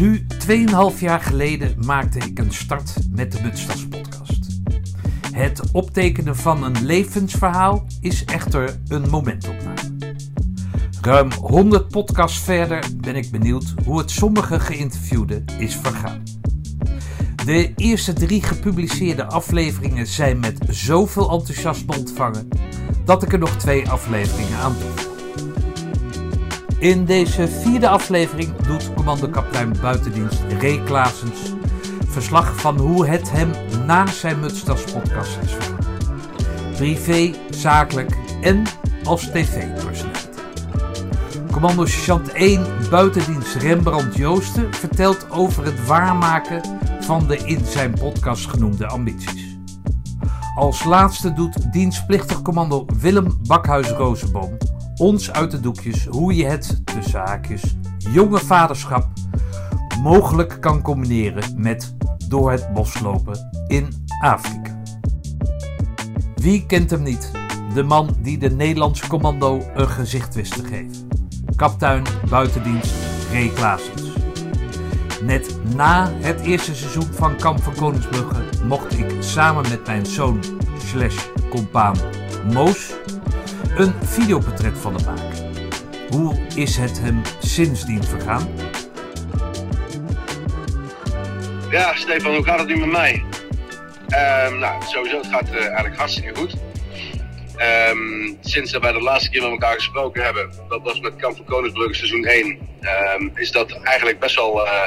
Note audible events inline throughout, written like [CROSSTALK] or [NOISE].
Nu, 2,5 jaar geleden, maakte ik een start met de Mutstas podcast. Het optekenen van een levensverhaal is echter een momentopname. Ruim 100 podcasts verder ben ik benieuwd hoe het sommige geïnterviewden is vergaan. De eerste drie gepubliceerde afleveringen zijn met zoveel enthousiasme ontvangen dat ik er nog twee afleveringen aan doe. In deze vierde aflevering doet commando-kapitein buitendienst Ray Klaasens verslag van hoe het hem na zijn Mutstas podcast is. Privé, zakelijk en als tv-personaliteit. Commando Sergeant 1 buitendienst Rembrandt Joosten vertelt over het waarmaken van de in zijn podcast genoemde ambities. Als laatste doet dienstplichtig commando Willem Bakhuis-Rozenboom ons uit de doekjes hoe je het, de zaakjes, jonge vaderschap mogelijk kan combineren met door het bos lopen in Afrika. Wie kent hem niet? De man die de Nederlandse commando een gezicht wist te geven. Kaptein buitendienst Ray Klaasens. Net na het eerste seizoen van Kamp van Koningsbrugge mocht ik samen met mijn zoon slash compaan Moos een videoportret van hem maken. Hoe is het hem sindsdien vergaan? Ja, Stefan, hoe gaat het nu met mij? Ehm, nou, sowieso, het gaat uh, eigenlijk hartstikke goed. Um, sinds we de laatste keer met elkaar gesproken hebben, dat was met Kamp van Koningsbrugge seizoen 1, um, ehm, is dat eigenlijk best wel uh,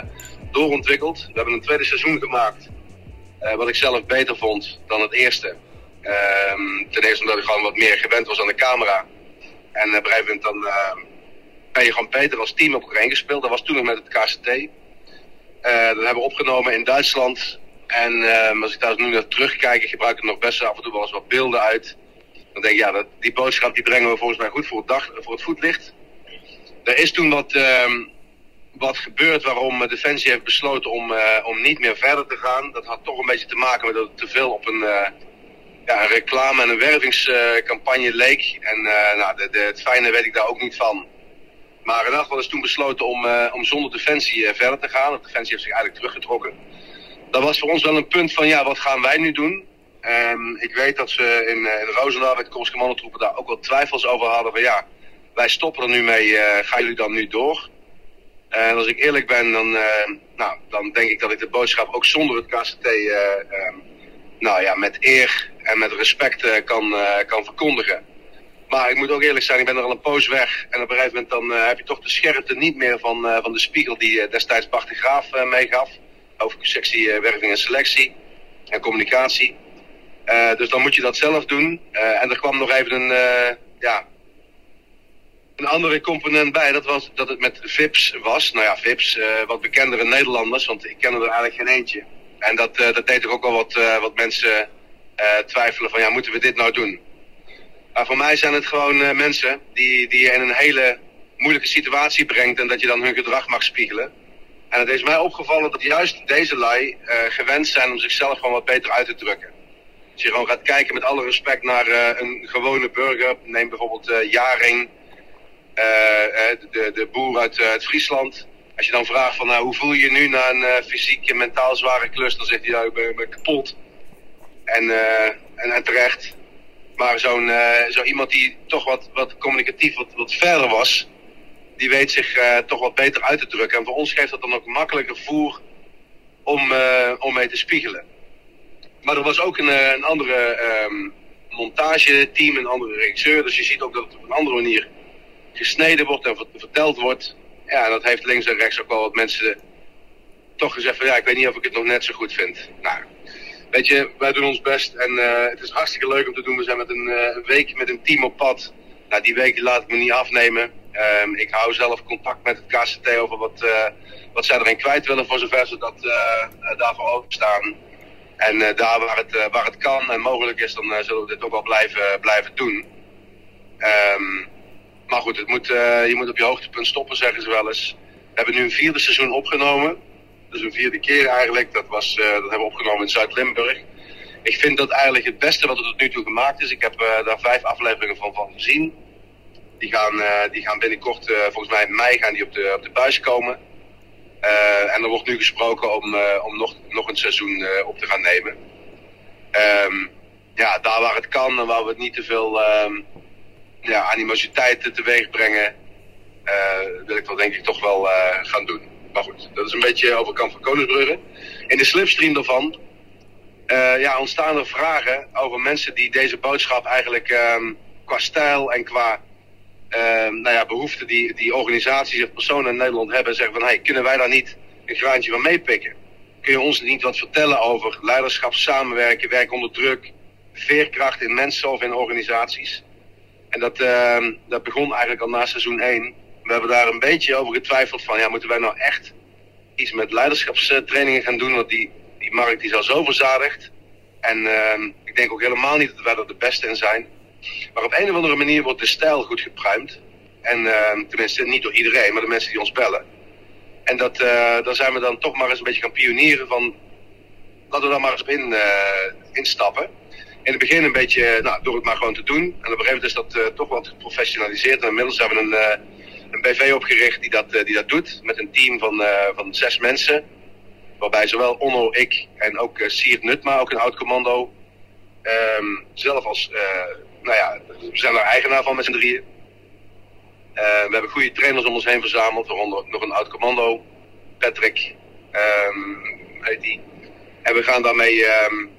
doorontwikkeld. We hebben een tweede seizoen gemaakt, uh, wat ik zelf beter vond dan het eerste. Um, ten eerste omdat ik gewoon wat meer gewend was aan de camera. En op dan uh, ben je gewoon beter als team op elkaar gespeeld. Dat was toen nog met het KCT. Uh, dat hebben we opgenomen in Duitsland. En uh, als ik daar nu naar terugkijk, ik gebruik er nog best af en toe wel eens wat beelden uit. Dan denk ik, ja, dat, die boodschap die brengen we volgens mij goed voor het, dag, voor het voetlicht. Er is toen wat, ehm, wat gebeurd waarom Defensie heeft besloten om, uh, om niet meer verder te gaan. Dat had toch een beetje te maken met dat het te veel op een, uh, ja, een reclame- en een wervingscampagne leek. En uh, nou, de, de, het fijne weet ik daar ook niet van. Maar in is toen besloten om, om zonder Defensie verder te gaan. Want Defensie heeft zich eigenlijk teruggetrokken. Dat was voor ons wel een punt van, ja, wat gaan wij nu doen? Um, ik weet dat ze in, in Roosendaal met de Korpscommandotroepen daar ook wel twijfels over hadden van ja, wij stoppen er nu mee, gaan jullie dan nu door? En als ik eerlijk ben, dan, nou, dan denk ik dat ik de boodschap ook zonder het KCT um, nou ja, met eer en met respect kan, kan verkondigen. Maar ik moet ook eerlijk zijn, ik ben er al een poos weg. En op een gegeven moment dan heb je toch de scherpte niet meer van, van de spiegel die destijds Bart de Graaf meegaf. Over sectie werving en selectie en communicatie. Dus dan moet je dat zelf doen. En er kwam nog even een, ja, een andere component bij. Dat was dat het met VIPs was. Nou ja, VIPs, wat bekendere Nederlanders, want ik ken er eigenlijk geen eentje. En dat, dat deed toch ook wel wat, wat mensen twijfelen van, ja, moeten we dit nou doen? Maar voor mij zijn het gewoon mensen die, die je in een hele moeilijke situatie brengt en dat je dan hun gedrag mag spiegelen. En het is mij opgevallen dat juist deze lui gewend zijn om zichzelf gewoon wat beter uit te drukken. Als je gewoon gaat kijken met alle respect naar een gewone burger, neem bijvoorbeeld Jaring, de, de boer uit, uit Friesland. Als je dan vraagt van nou, hoe voel je je nu na een fysiek en mentaal zware klus, dan zegt hij ja, ik ben, kapot. En, en, en, terecht. Maar zo'n zo iemand die toch wat, wat communicatief wat, wat verder was, die weet zich toch wat beter uit te drukken. En voor ons geeft dat dan ook makkelijker voer om, om mee te spiegelen. Maar er was ook een, eh, een andere um, montageteam, een andere regisseur. Dus je ziet ook dat het op een andere manier gesneden wordt en verteld wordt. Ja, dat heeft links en rechts ook wel wat mensen toch gezegd van ja, ik weet niet of ik het nog net zo goed vind. Nou, weet je, wij doen ons best en uh, het is hartstikke leuk om te doen. We zijn met een, uh, een week met een team op pad. Nou, die week laat ik me niet afnemen. Um, ik hou zelf contact met het KCT over wat, wat zij erin kwijt willen voor zover ze dat daarvoor openstaan. En daar waar het, waar het kan en mogelijk is, dan zullen we dit ook wel blijven, blijven doen. Um, maar goed, het moet, je moet op je hoogtepunt stoppen, zeggen ze wel eens. We hebben nu een vierde seizoen opgenomen. Dus een vierde keer eigenlijk. Dat, was, dat hebben we opgenomen in Zuid-Limburg. Ik vind dat eigenlijk het beste wat er tot nu toe gemaakt is. Ik heb daar vijf afleveringen van, van gezien. Die gaan, die gaan binnenkort, volgens mij in mei, gaan die op de, op de buis komen. En er wordt nu gesproken om, om nog, nog een seizoen op te gaan nemen. Um, ja, daar waar het kan en waar we het niet te veel um, ja, animositeit teweeg brengen, wil ik dat denk ik toch wel gaan doen. Maar goed, dat is een beetje over kant van Koningsbrugge. In de slipstream daarvan ja, ontstaan er vragen over mensen die deze boodschap eigenlijk um, qua stijl en qua uh, nou ja, behoeften die, die organisaties of personen in Nederland hebben. Zeggen van, hey, kunnen wij daar niet een graantje van meepikken? Kun je ons niet wat vertellen over leiderschap, samenwerken, werk onder druk, veerkracht in mensen of in organisaties? En dat, uh, dat begon eigenlijk al na seizoen 1. We hebben daar een beetje over getwijfeld van, ja, moeten wij nou echt iets met leiderschapstrainingen gaan doen? Want die, die markt is al zo verzadigd. En uh, ik denk ook helemaal niet dat wij er de beste in zijn. Maar op een of andere manier wordt de stijl goed gepruimd. En uh, tenminste niet door iedereen, maar de mensen die ons bellen. En dat, uh, daar zijn we dan toch maar eens een beetje gaan pionieren van... Laten we daar maar eens in, uh, instappen. In het begin een beetje, nou, door het maar gewoon te doen. En op een gegeven moment is dat uh, toch wat geprofessionaliseerd. En inmiddels hebben we een, een BV opgericht die dat, die dat doet. Met een team van, van zes mensen. Waarbij zowel Onno, ik en ook Siert Nutma, ook een oud commando... Um, zelf als nou ja, we zijn er eigenaar van met z'n drieën. Uh, we hebben goede trainers om ons heen verzameld, waaronder nog een oud commando, Patrick, um, heet die. En we gaan daarmee um,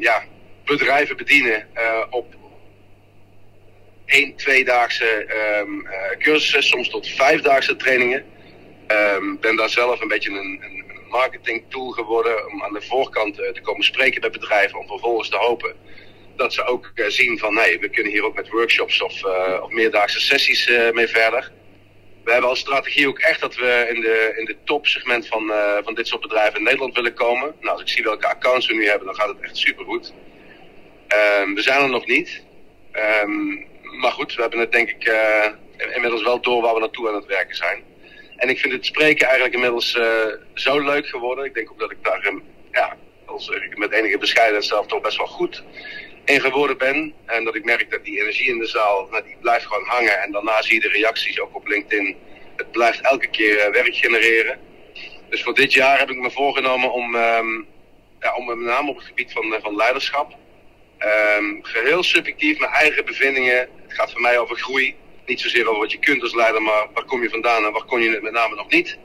ja, bedrijven bedienen uh, op één, tweedaagse uh, cursussen, soms tot vijfdaagse trainingen. Ik ben daar zelf een beetje een, een marketing tool geworden om aan de voorkant te komen spreken bij bedrijven, om vervolgens te hopen dat ze ook zien van nee, we kunnen hier ook met workshops of, of meerdaagse sessies mee verder. We hebben als strategie ook echt dat we in de, in de topsegment van, van dit soort bedrijven in Nederland willen komen. Nou, als ik zie welke accounts we nu hebben, dan gaat het echt supergoed. Um, we zijn er nog niet. Um, maar goed, we hebben het denk ik inmiddels wel door waar we naartoe aan het werken zijn. En ik vind het spreken eigenlijk inmiddels zo leuk geworden. Ik denk ook dat ik daar, ja, als met enige bescheidenheid zelf toch best wel goed in geworden ben. En dat ik merk dat die energie in de zaal, nou, die blijft gewoon hangen. En daarna zie je de reacties ook op LinkedIn. Het blijft elke keer uh, werk genereren. Dus voor dit jaar heb ik me voorgenomen om, um, ja, om met name op het gebied van, van leiderschap. Um, geheel subjectief, mijn eigen bevindingen. Het gaat voor mij over groei. Niet zozeer over wat je kunt als leider, maar waar kom je vandaan en waar kon je het met name nog niet.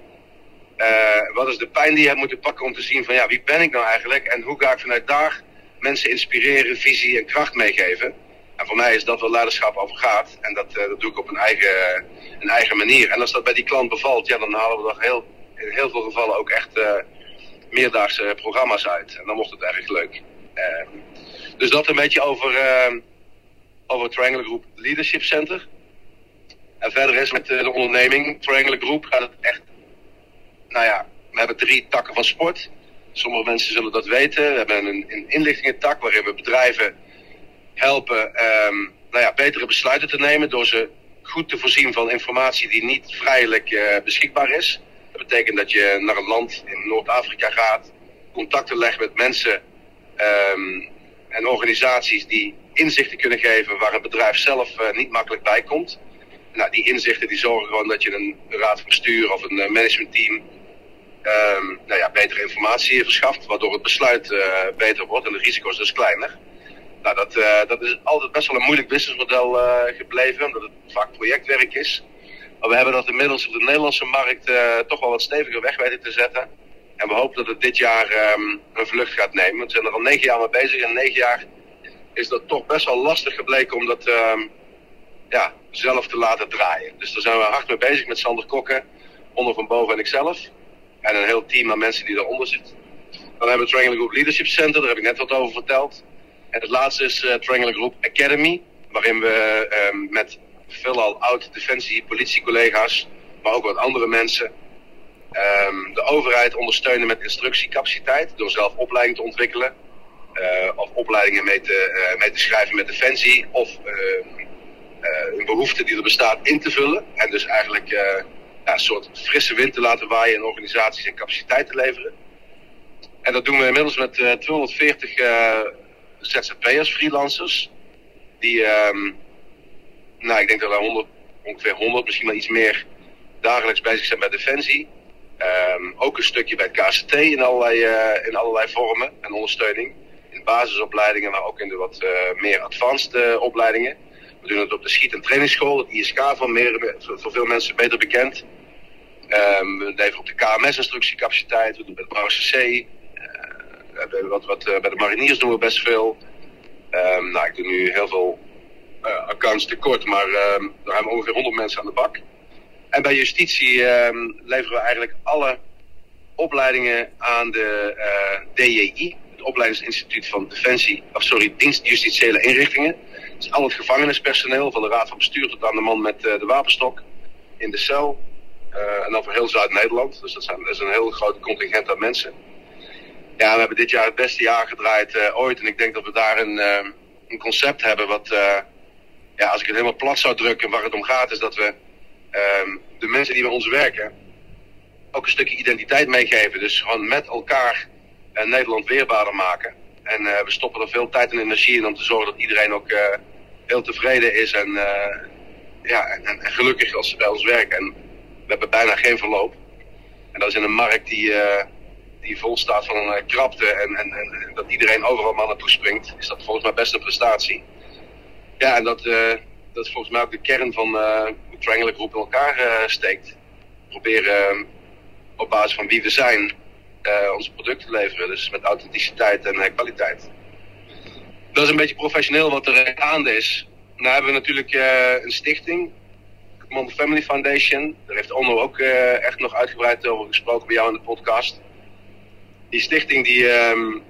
Uh, wat is de pijn die je hebt moeten pakken om te zien van ja, wie ben ik nou eigenlijk en hoe ga ik vanuit daar mensen inspireren, visie en kracht meegeven. En voor mij is dat waar leiderschap over gaat. En dat, uh, dat doe ik op een eigen, een eigen manier. En als dat bij die klant bevalt, ja, dan halen we er heel, in heel veel gevallen ook echt uh, meerdaagse programma's uit. En dan wordt het erg leuk. Uh, dus dat een beetje over, over Triangle Group Leadership Center. En verder is met de onderneming Triangle Group gaat het echt... Nou ja, we hebben drie takken van sport. Sommige mensen zullen dat weten. We hebben een, een inlichtingentak waarin we bedrijven helpen um, nou ja, betere besluiten te nemen door ze goed te voorzien van informatie die niet vrijelijk uh, beschikbaar is. Dat betekent dat je naar een land in Noord-Afrika gaat, contacten legt met mensen um, en organisaties die inzichten kunnen geven waar een bedrijf zelf uh, niet makkelijk bij komt. Nou, die inzichten die zorgen gewoon dat je een raad van bestuur of een uh, managementteam um, nou ja, betere informatie verschaft, waardoor het besluit uh, beter wordt en de risico's dus kleiner. Nou, dat, uh, dat is altijd best wel een moeilijk businessmodel uh, gebleven, omdat het vaak projectwerk is. Maar we hebben dat inmiddels op de Nederlandse markt toch wel wat steviger weg weten te zetten. En we hopen dat het dit jaar um, een vlucht gaat nemen. We zijn er al negen jaar mee bezig en negen jaar is dat toch best wel lastig gebleken om dat um, ja, zelf te laten draaien. Dus daar zijn we hard mee bezig met Sander Kokken, onder van boven en ikzelf en een heel team aan mensen die daaronder zitten. Dan hebben we Triangle Group Leadership Center, daar heb ik net wat over verteld. En het laatste is uh, Triangle Group Academy, waarin we uh, met veelal oud-defensie, politiecollega's, maar ook wat andere mensen, um, de overheid ondersteunen met instructiecapaciteit door zelf opleiding te ontwikkelen. Uh, of opleidingen mee te, uh, mee te schrijven met defensie of uh, een behoefte die er bestaat in te vullen. En dus eigenlijk ja, een soort frisse wind te laten waaien in organisaties en capaciteit te leveren. En dat doen we inmiddels met uh, 240 uh, ZZP'ers, freelancers. Die, um, nou, ik denk dat er 100, ongeveer 100, misschien wel iets meer, dagelijks bezig zijn met Defensie. Ehm, ook een stukje bij het KCT in allerlei, eh, in allerlei vormen en ondersteuning. In basisopleidingen, maar ook in de wat eh, meer advanced eh, opleidingen. We doen het op de schiet- en trainingsschool, het ISK van meer, voor veel mensen beter bekend. Ehm, we leveren op de KMS-instructiecapaciteit, we doen bij het C. Uh, wat, wat, bij de mariniers doen we best veel. Um, nou, ik doe nu heel veel uh, accounts tekort, maar um, daar hebben we ongeveer 100 mensen aan de bak. En bij justitie leveren we eigenlijk alle opleidingen aan de DJI, het Opleidingsinstituut van Defensie, of sorry, Dienst Justitiële Inrichtingen. Al het gevangenispersoneel, van de Raad van Bestuur tot aan de man met uh, de wapenstok in de cel. Uh, en voor heel Zuid-Nederland. Dus dat, zijn, is een heel groot contingent aan mensen. Ja, we hebben dit jaar het beste jaar gedraaid uh, ooit. En ik denk dat we daar een, een concept hebben wat, ja, als ik het helemaal plat zou drukken, waar het om gaat, is dat we ehm, de mensen die bij ons werken ook een stukje identiteit meegeven. Dus gewoon met elkaar Nederland weerbaarder maken. En we stoppen er veel tijd en energie in om te zorgen dat iedereen ook heel tevreden is en, ja, en, en, gelukkig als ze bij ons werken. En we hebben bijna geen verloop. En dat is in een markt die, uh, die vol staat van een krapte en, en, en, dat iedereen overal maar naartoe springt, is dat volgens mij best een prestatie. Ja, en dat, dat is volgens mij ook de kern van uh, hoe Triangle Groep in elkaar steekt. Proberen op basis van wie we zijn onze producten te leveren. Dus met authenticiteit en kwaliteit. Dat is een beetje professioneel wat er gaande is. Nou hebben we natuurlijk een stichting, Mom Family Foundation. Daar heeft Onno ook uh, echt nog uitgebreid over gesproken bij jou in de podcast. Die stichting die, um,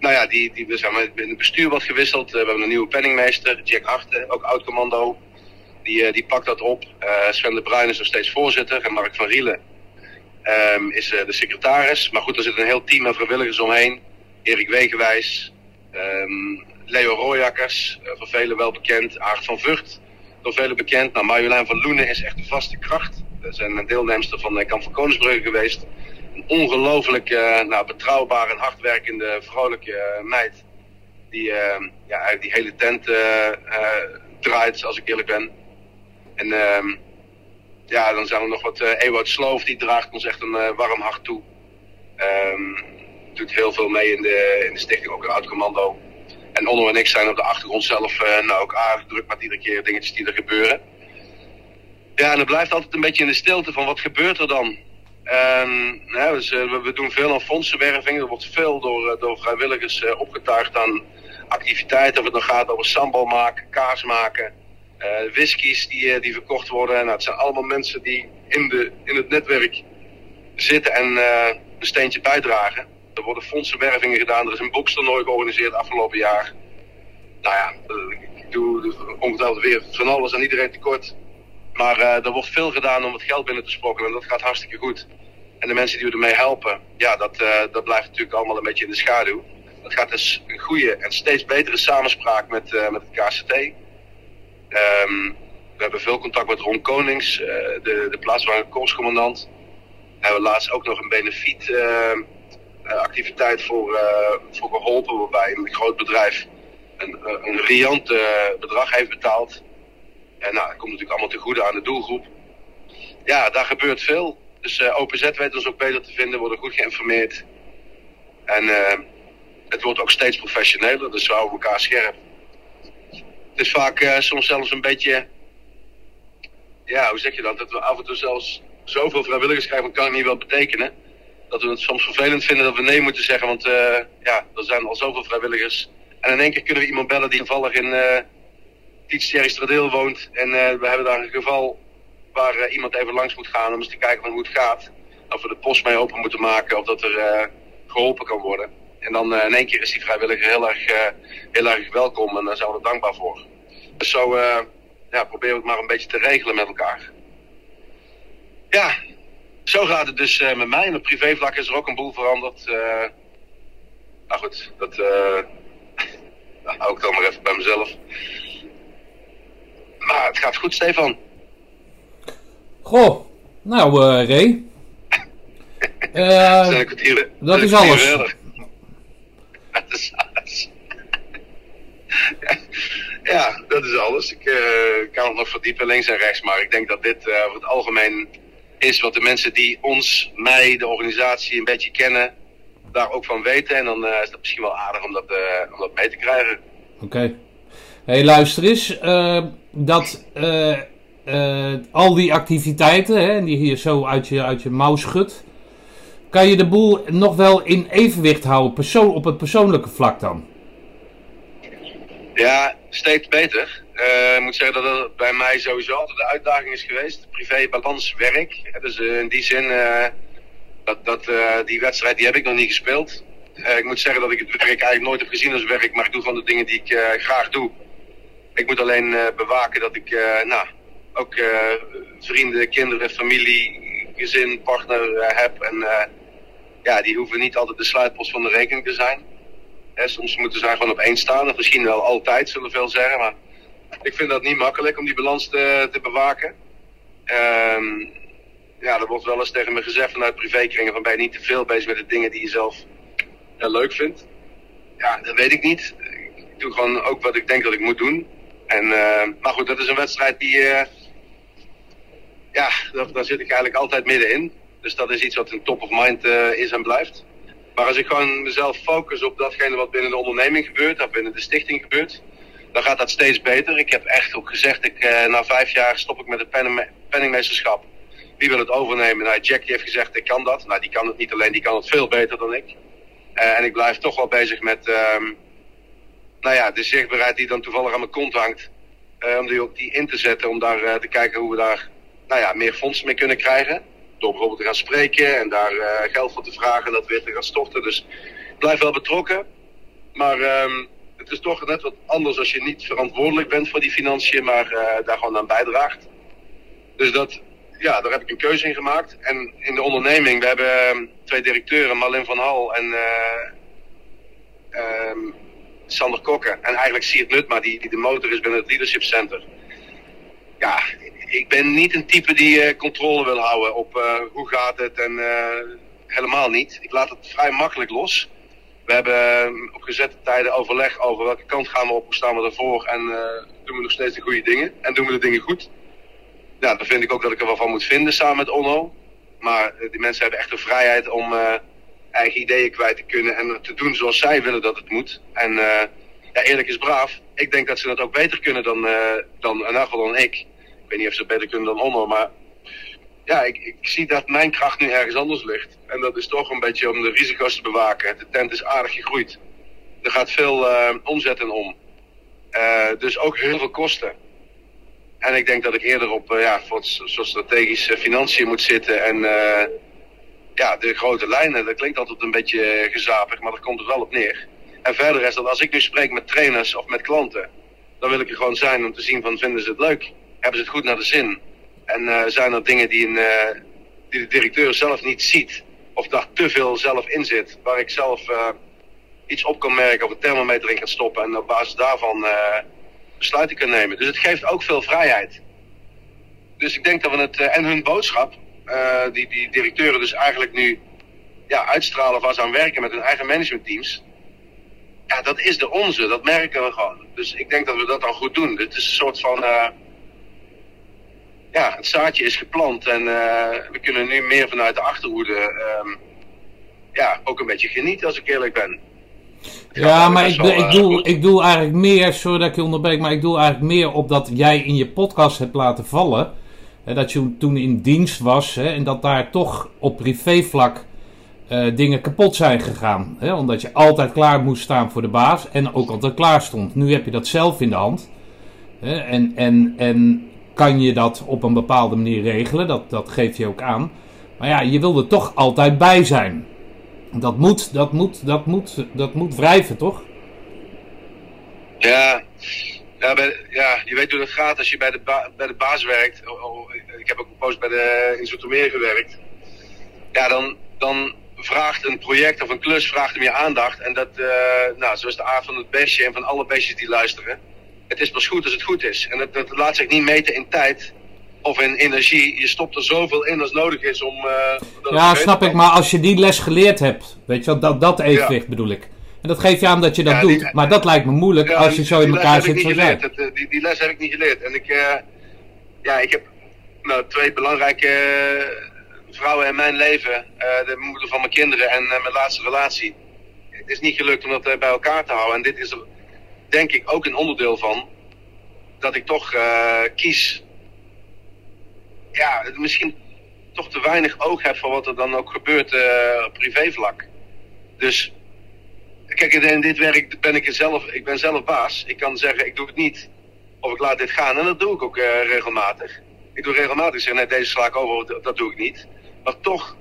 nou ja, die, die, we zijn het bestuur wat gewisseld. Uh, we hebben een nieuwe penningmeester, Jack Harte, ook oud-commando. Die, die pakt dat op. Sven de Bruin is nog steeds voorzitter en Mark van Rielen um, is de secretaris. Maar goed, er zit een heel team aan vrijwilligers omheen. Erik Wegenwijs, um, Leo Rooijakkers, voor velen wel bekend. Aart van Vught, door velen bekend. Nou, Marjolein van Loenen is echt een vaste kracht. We zijn een deelnemster van uh, Kamp van Koningsbrugge geweest. Een ongelooflijk uh, nou, betrouwbare en hardwerkende, vrolijke uh, meid. Die ja, eigenlijk die hele tent draait, als ik eerlijk ben. En ehm, ja, dan zijn er nog wat... Ewout Sloof, die draagt ons echt een warm hart toe. Doet heel veel mee in de, in de stichting, ook een oud-commando. En Onno en ik zijn op de achtergrond zelf uh, nou ook aardig druk met iedere keer dingetjes die er gebeuren. Ja, en het blijft altijd een beetje in de stilte van wat gebeurt er dan. En, dus, uh, we, doen veel aan fondsenwerving. Er wordt veel door, uh, door vrijwilligers opgetuigd aan activiteiten. Of het dan gaat over sambal maken, kaas maken, whiskies die, die verkocht worden. Nou, het zijn allemaal mensen die in, de, in het netwerk zitten en een steentje bijdragen. Er worden fondsenwervingen gedaan. Er is een bokstoernooi georganiseerd afgelopen jaar. Nou ja, ik doe ongetwijfeld weer van alles aan iedereen tekort. Maar uh, er wordt veel gedaan om het geld binnen te sprokkelen en dat gaat hartstikke goed. En de mensen die we ermee helpen, ja, dat, uh, dat blijft natuurlijk allemaal een beetje in de schaduw. Dat gaat dus een goede en steeds betere samenspraak met, met het KCT. Um, we hebben veel contact met Ron Konings, de, de plaatselijke korpscommandant. We hebben laatst ook nog een benefiet activiteit voor, uh, voor geholpen, waarbij een groot bedrijf een, uh, een riant bedrag heeft betaald. En nou, dat komt natuurlijk allemaal te goede aan de doelgroep. Ja, daar gebeurt veel. Dus OPZ weet ons ook beter te vinden, worden goed geïnformeerd. En het wordt ook steeds professioneler, dus we houden elkaar scherp. Het is vaak soms zelfs een beetje, ja, hoe zeg je dat? Dat we af en toe zelfs zoveel vrijwilligers krijgen, kan het niet wel betekenen dat we het soms vervelend vinden dat we nee moeten zeggen. Want uh, ja, er zijn al zoveel vrijwilligers. En in één keer kunnen we iemand bellen die toevallig in uh, Tietz woont. En uh, we hebben daar een geval waar iemand even langs moet gaan om eens te kijken van hoe het gaat. Of we de post mee open moeten maken of dat er geholpen kan worden. En dan in één keer is die vrijwilliger heel erg, heel erg welkom en daar zijn we er dankbaar voor. Dus zo ja, proberen we het maar een beetje te regelen met elkaar. Ja, zo gaat het dus uh, met mij. In het privévlak is er ook een boel veranderd. Uh, nou goed, dat [LAUGHS] uh, hou ik dan maar even bij mezelf. Maar het gaat goed, Stefan. Goh, nou Ray. [LAUGHS] kwartier, [LAUGHS] dat is alles. Dat is alles. ja, dat is alles. Ik kan het nog verdiepen links en rechts, maar ik denk dat dit over het algemeen is wat de mensen die ons, mij, de organisatie een beetje kennen, daar ook van weten. En dan is dat misschien wel aardig om dat, om dat mee te krijgen. Oké. hey, luister eens. dat al die activiteiten, hè, die hier zo uit je, uit je mouw schudt kan je de boel nog wel in evenwicht houden, persoon, op het persoonlijke vlak dan? Ja, steeds beter. Uh, ik moet zeggen dat het bij mij sowieso altijd de uitdaging is geweest. Privé, balans, werk. Dus uh, in die zin, uh, dat, dat, die wedstrijd die heb ik nog niet gespeeld. ik moet zeggen dat ik het werk eigenlijk nooit heb gezien als werk, maar ik doe van de dingen die ik graag doe. Ik moet alleen bewaken dat ik nou, ook vrienden, kinderen, familie, gezin, partner heb. En ja, die hoeven niet altijd de sluitpost van de rekening te zijn. soms moeten ze gewoon op één staan, of misschien wel altijd, zullen veel zeggen. Maar ik vind dat niet makkelijk om die balans te, te bewaken. Um, ja, er wordt wel eens tegen me gezegd vanuit privékringen van ben je niet te veel bezig met de dingen die je zelf leuk vindt. Ja, dat weet ik niet. Ik doe gewoon ook wat ik denk dat ik moet doen. En, uh, maar goed, dat is een wedstrijd die... Uh, ja, daar, daar zit ik eigenlijk altijd middenin. Dus dat is iets wat in top of mind is en blijft. Maar als ik gewoon mezelf focus op datgene wat binnen de onderneming gebeurt, of binnen de stichting gebeurt, dan gaat dat steeds beter. Ik heb echt ook gezegd, ik, uh, na vijf jaar stop ik met het penningmeesterschap. Wie wil het overnemen? Nou, Jack die heeft gezegd, ik kan dat. Nou, die kan het niet alleen, die kan het veel beter dan ik. Uh, en ik blijf toch wel bezig met, um, nou ja, de zichtbaarheid die dan toevallig aan mijn kont hangt. om die, die in te zetten, om daar te kijken hoe we daar, nou ja, meer fondsen mee kunnen krijgen door bijvoorbeeld te gaan spreken en daar uh, geld voor te vragen en dat weer te gaan storten. Dus ik blijf wel betrokken. Maar um, het is toch net wat anders als je niet verantwoordelijk bent voor die financiën, maar uh, daar gewoon aan bijdraagt. Dus dat, ja, daar heb ik een keuze in gemaakt. En in de onderneming, we hebben um, twee directeuren, Marlin van Hal en uh, um, Sander Kokken. En eigenlijk Siert Nutma, die, die de motor is binnen het Leadership Center. Ja, ik ben niet een type die uh, controle wil houden op hoe gaat het en helemaal niet. Ik laat het vrij makkelijk los. We hebben op gezette tijden overleg over welke kant gaan we op, hoe staan we ervoor en doen we nog steeds de goede dingen en doen we de dingen goed. Ja, dan vind ik ook dat ik er wel van moet vinden samen met Onno. Maar die mensen hebben echt de vrijheid om eigen ideeën kwijt te kunnen en te doen zoals zij willen dat het moet. En ja, eerlijk is braaf. Ik denk dat ze dat ook beter kunnen dan, dan in dan ik weet niet of ze beter kunnen dan Onno, maar ja, ik, ik, zie dat mijn kracht nu ergens anders ligt. En dat is toch een beetje om de risico's te bewaken. De tent is aardig gegroeid. Er gaat veel uh, omzet in om. Uh, dus ook heel veel kosten. En ik denk dat ik eerder op uh, ja, voor zo'n strategische financiën moet zitten. En ja, de grote lijnen, dat klinkt altijd een beetje gezapig, maar daar komt het wel op neer. En verder is dat als ik nu spreek met trainers of met klanten, dan wil ik er gewoon zijn om te zien van vinden ze het leuk hebben ze het goed naar de zin? En uh, zijn er dingen die, een, uh, die de directeur zelf niet ziet? Of daar te veel zelf in zit, waar ik zelf uh, iets op kan merken of een thermometer in kan stoppen en op basis daarvan besluiten kan nemen. Dus het geeft ook veel vrijheid. Dus ik denk dat we het, en hun boodschap, die die directeuren dus eigenlijk nu ja, uitstralen waar ze aan werken met hun eigen managementteams. Ja, dat is de onze, dat merken we gewoon. Dus ik denk dat we dat dan goed doen. Het is een soort van ja, het zaadje is geplant en uh, we kunnen nu meer vanuit de achterhoede um, ja, ook een beetje genieten als ik eerlijk ben. Ja, maar ik, ik, doe, ik doe eigenlijk meer, sorry dat ik je onderbreek, maar ik doe eigenlijk meer op dat jij in je podcast hebt laten vallen. Hè, dat je toen in dienst was hè, en dat daar toch op privévlak uh, dingen kapot zijn gegaan. Hè, omdat je altijd klaar moest staan voor de baas en ook altijd klaar stond. Nu heb je dat zelf in de hand. Hè, en, en, en kan je dat op een bepaalde manier regelen. Dat, dat geef je ook aan. Maar ja, je wil er toch altijd bij zijn. Dat moet, dat moet, dat moet, dat moet wrijven, toch? Ja, ja, ja, je weet hoe dat gaat als je bij de, bij de baas werkt. Oh, oh, ik heb ook een bij de, in gewerkt. Ja, dan, dan vraagt een project of een klus vraagt om aandacht. En dat, uh, nou, zoals de aard van het bestje en van alle bestjes die luisteren het is pas goed als het goed is. En dat, dat laat zich niet meten in tijd of in energie. Je stopt er zoveel in als nodig is om. Uh, ja, snap ik. Maar als je die les geleerd hebt, weet je wel, dat, dat evenwicht bedoel ik. En dat geef je aan dat je dat doet. maar dat lijkt me moeilijk als je zo in elkaar zit jij. Eh, die, die les heb ik niet geleerd. En ik, uh, ja, ik heb nou, twee belangrijke vrouw in mijn leven, de moeder van mijn kinderen en mijn laatste relatie. Het is niet gelukt om dat bij elkaar te houden. En dit is denk ik ook een onderdeel van. Dat ik toch kies. Ja, misschien toch te weinig oog heb voor wat er dan ook gebeurt op privévlak. Dus kijk, in dit werk ben ik zelf, ik ben zelf baas. Ik kan zeggen, ik doe het niet. Of ik laat dit gaan. En dat doe ik ook uh, regelmatig. Ik doe regelmatig zeggen, nee, deze sla ik over, dat doe ik niet. Maar toch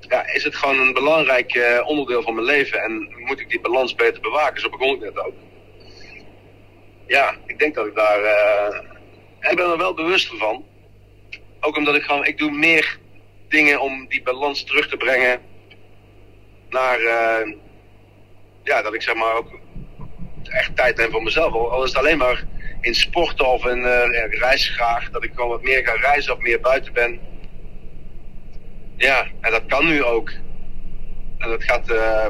ja, is het gewoon een belangrijk uh, onderdeel van mijn leven. En moet ik die balans beter bewaken. Zo begon ik net ook. Ja, ik denk dat ik daar... Uh, ik ben er wel bewust van. Ook omdat ik gewoon... Ik doe meer dingen om die balans terug te brengen naar ja, dat ik zeg maar ook echt tijd neem voor mezelf. Al is het alleen maar in sporten of in uh, reis graag, dat ik gewoon wat meer ga reizen of meer buiten ben. Ja, en dat kan nu ook. En dat gaat. Uh,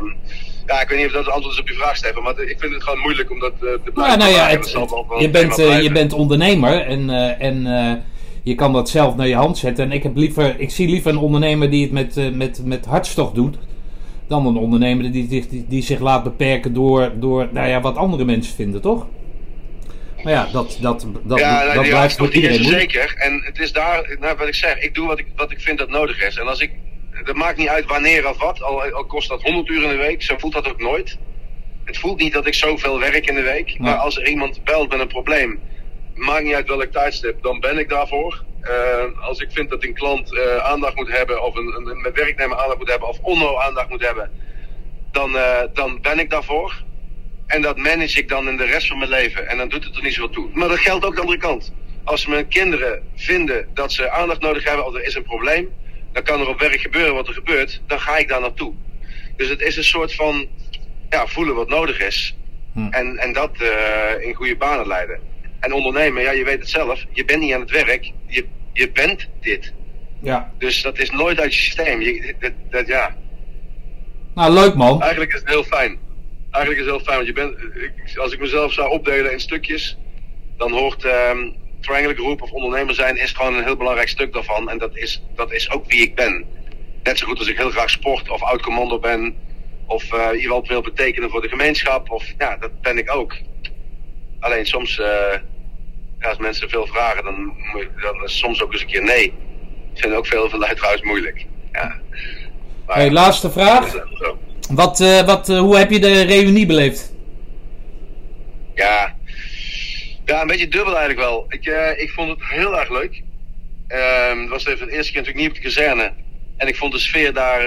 ja, ik weet niet of dat het antwoord is op je vraag, Stefan, maar ik vind het gewoon moeilijk om dat uh, te blijven. Nou, nou ja, het, je, bent, uh, je bent ondernemer en, en je kan dat zelf naar je hand zetten. En ik, heb liever, ik zie liever een ondernemer die het met, met, met hartstocht doet dan een ondernemer die, die, die, zich laat beperken door, door nou ja, wat andere mensen vinden, toch? Maar ja, dat, dat, dat, ja, nou, dat blijft voor iedereen Zeker. En het is daar, nou, wat ik zeg, ik doe wat ik, wat ik vind dat nodig is. En als ik, dat maakt niet uit wanneer of wat, al, al kost dat 100 uur in de week, zo voelt dat ook nooit. Het voelt niet dat ik zoveel werk in de week, maar als er iemand belt met een probleem, maakt niet uit welk tijdstip, dan ben ik daarvoor. Uh, als ik vind dat een klant uh, aandacht moet hebben, of een, een, een, werknemer aandacht moet hebben, of onno aandacht moet hebben, dan, uh, dan ben ik daarvoor. En dat manage ik dan in de rest van mijn leven. En dan doet het er niet zo toe. Maar dat geldt ook de andere kant. Als mijn kinderen vinden dat ze aandacht nodig hebben, of er is een probleem, dan kan er op werk gebeuren wat er gebeurt, dan ga ik daar naartoe. Dus het is een soort van ja, voelen wat nodig is. Hm. En, en dat in goede banen leiden. En ondernemen, ja, je weet het zelf, je bent niet aan het werk, je, je bent dit. Ja. Dus dat is nooit uit je systeem. Je, dat, dat, ja. Nou, leuk man. Eigenlijk is het heel fijn. Eigenlijk is het heel fijn, want je bent, als ik mezelf zou opdelen in stukjes, dan hoort um, Triangle Group of ondernemer zijn is gewoon een heel belangrijk stuk daarvan. En dat is, dat is ook wie ik ben. Net zo goed als ik heel graag sport of oud commando ben, of uh, je wat wil betekenen voor de gemeenschap, of ja, dat ben ik ook. Alleen soms uh, als mensen veel vragen, dan, dan is soms ook eens een keer nee. Ik vind ook veel van trouwens moeilijk. Ja. hey, laatste vraag. Wat, uh, wat, hoe heb je de reunie beleefd? Ja, ja een beetje dubbel eigenlijk wel. Ik, uh, ik vond het heel erg leuk. Ehm, het was even de eerste keer natuurlijk niet op de kazerne. En ik vond de sfeer daar,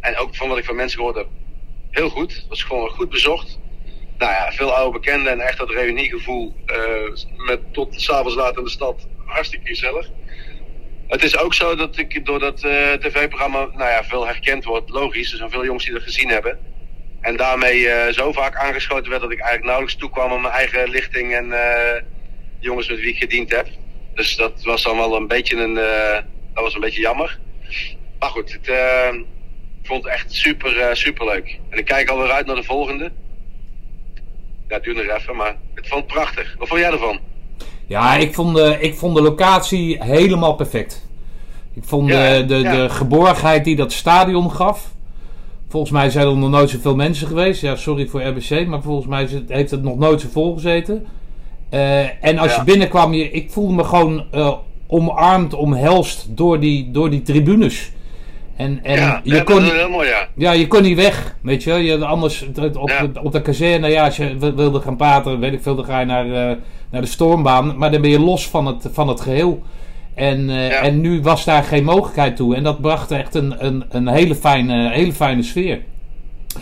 en ook van wat ik van mensen gehoord heb, heel goed. Het was gewoon goed bezocht nou ja, veel oude bekenden en echt dat reuniegevoel uh, met tot s'avonds laat in de stad. Hartstikke gezellig. Het is ook zo dat ik door dat tv-programma nou ja, veel herkend word. Logisch, er zijn veel jongens die dat gezien hebben. En daarmee uh, zo vaak aangeschoten werd dat ik eigenlijk nauwelijks toekwam aan mijn eigen lichting en jongens met wie ik gediend heb. Dus dat was dan wel een beetje een, dat was een beetje jammer. Maar goed, het, ik vond het echt super, super leuk. En ik kijk alweer uit naar de volgende ja, het nog even, maar het vond prachtig. Wat vond jij ervan? Ja, ik vond de, ik vond de locatie helemaal perfect. Ik vond de, de, de geborgenheid die dat stadion gaf. Volgens mij zijn er nog nooit zoveel mensen geweest. Ja, sorry voor RBC, maar volgens mij heeft het nog nooit zo vol gezeten. Uh, en als je binnenkwam, je, ik voelde me gewoon uh, omarmd, omhelst door die, door die tribunes. En, en ja, je kon, heel mooi, ja. ja, je kon niet weg, weet je. je anders op, de, op de kazerne, ja, als je wilde gaan praten, weet ik veel, dan ga je naar, uh, naar de stormbaan. Maar dan ben je los van het, van het geheel. En, uh, en nu was daar geen mogelijkheid toe. En dat bracht echt een, een, een hele, fijne, hele fijne sfeer.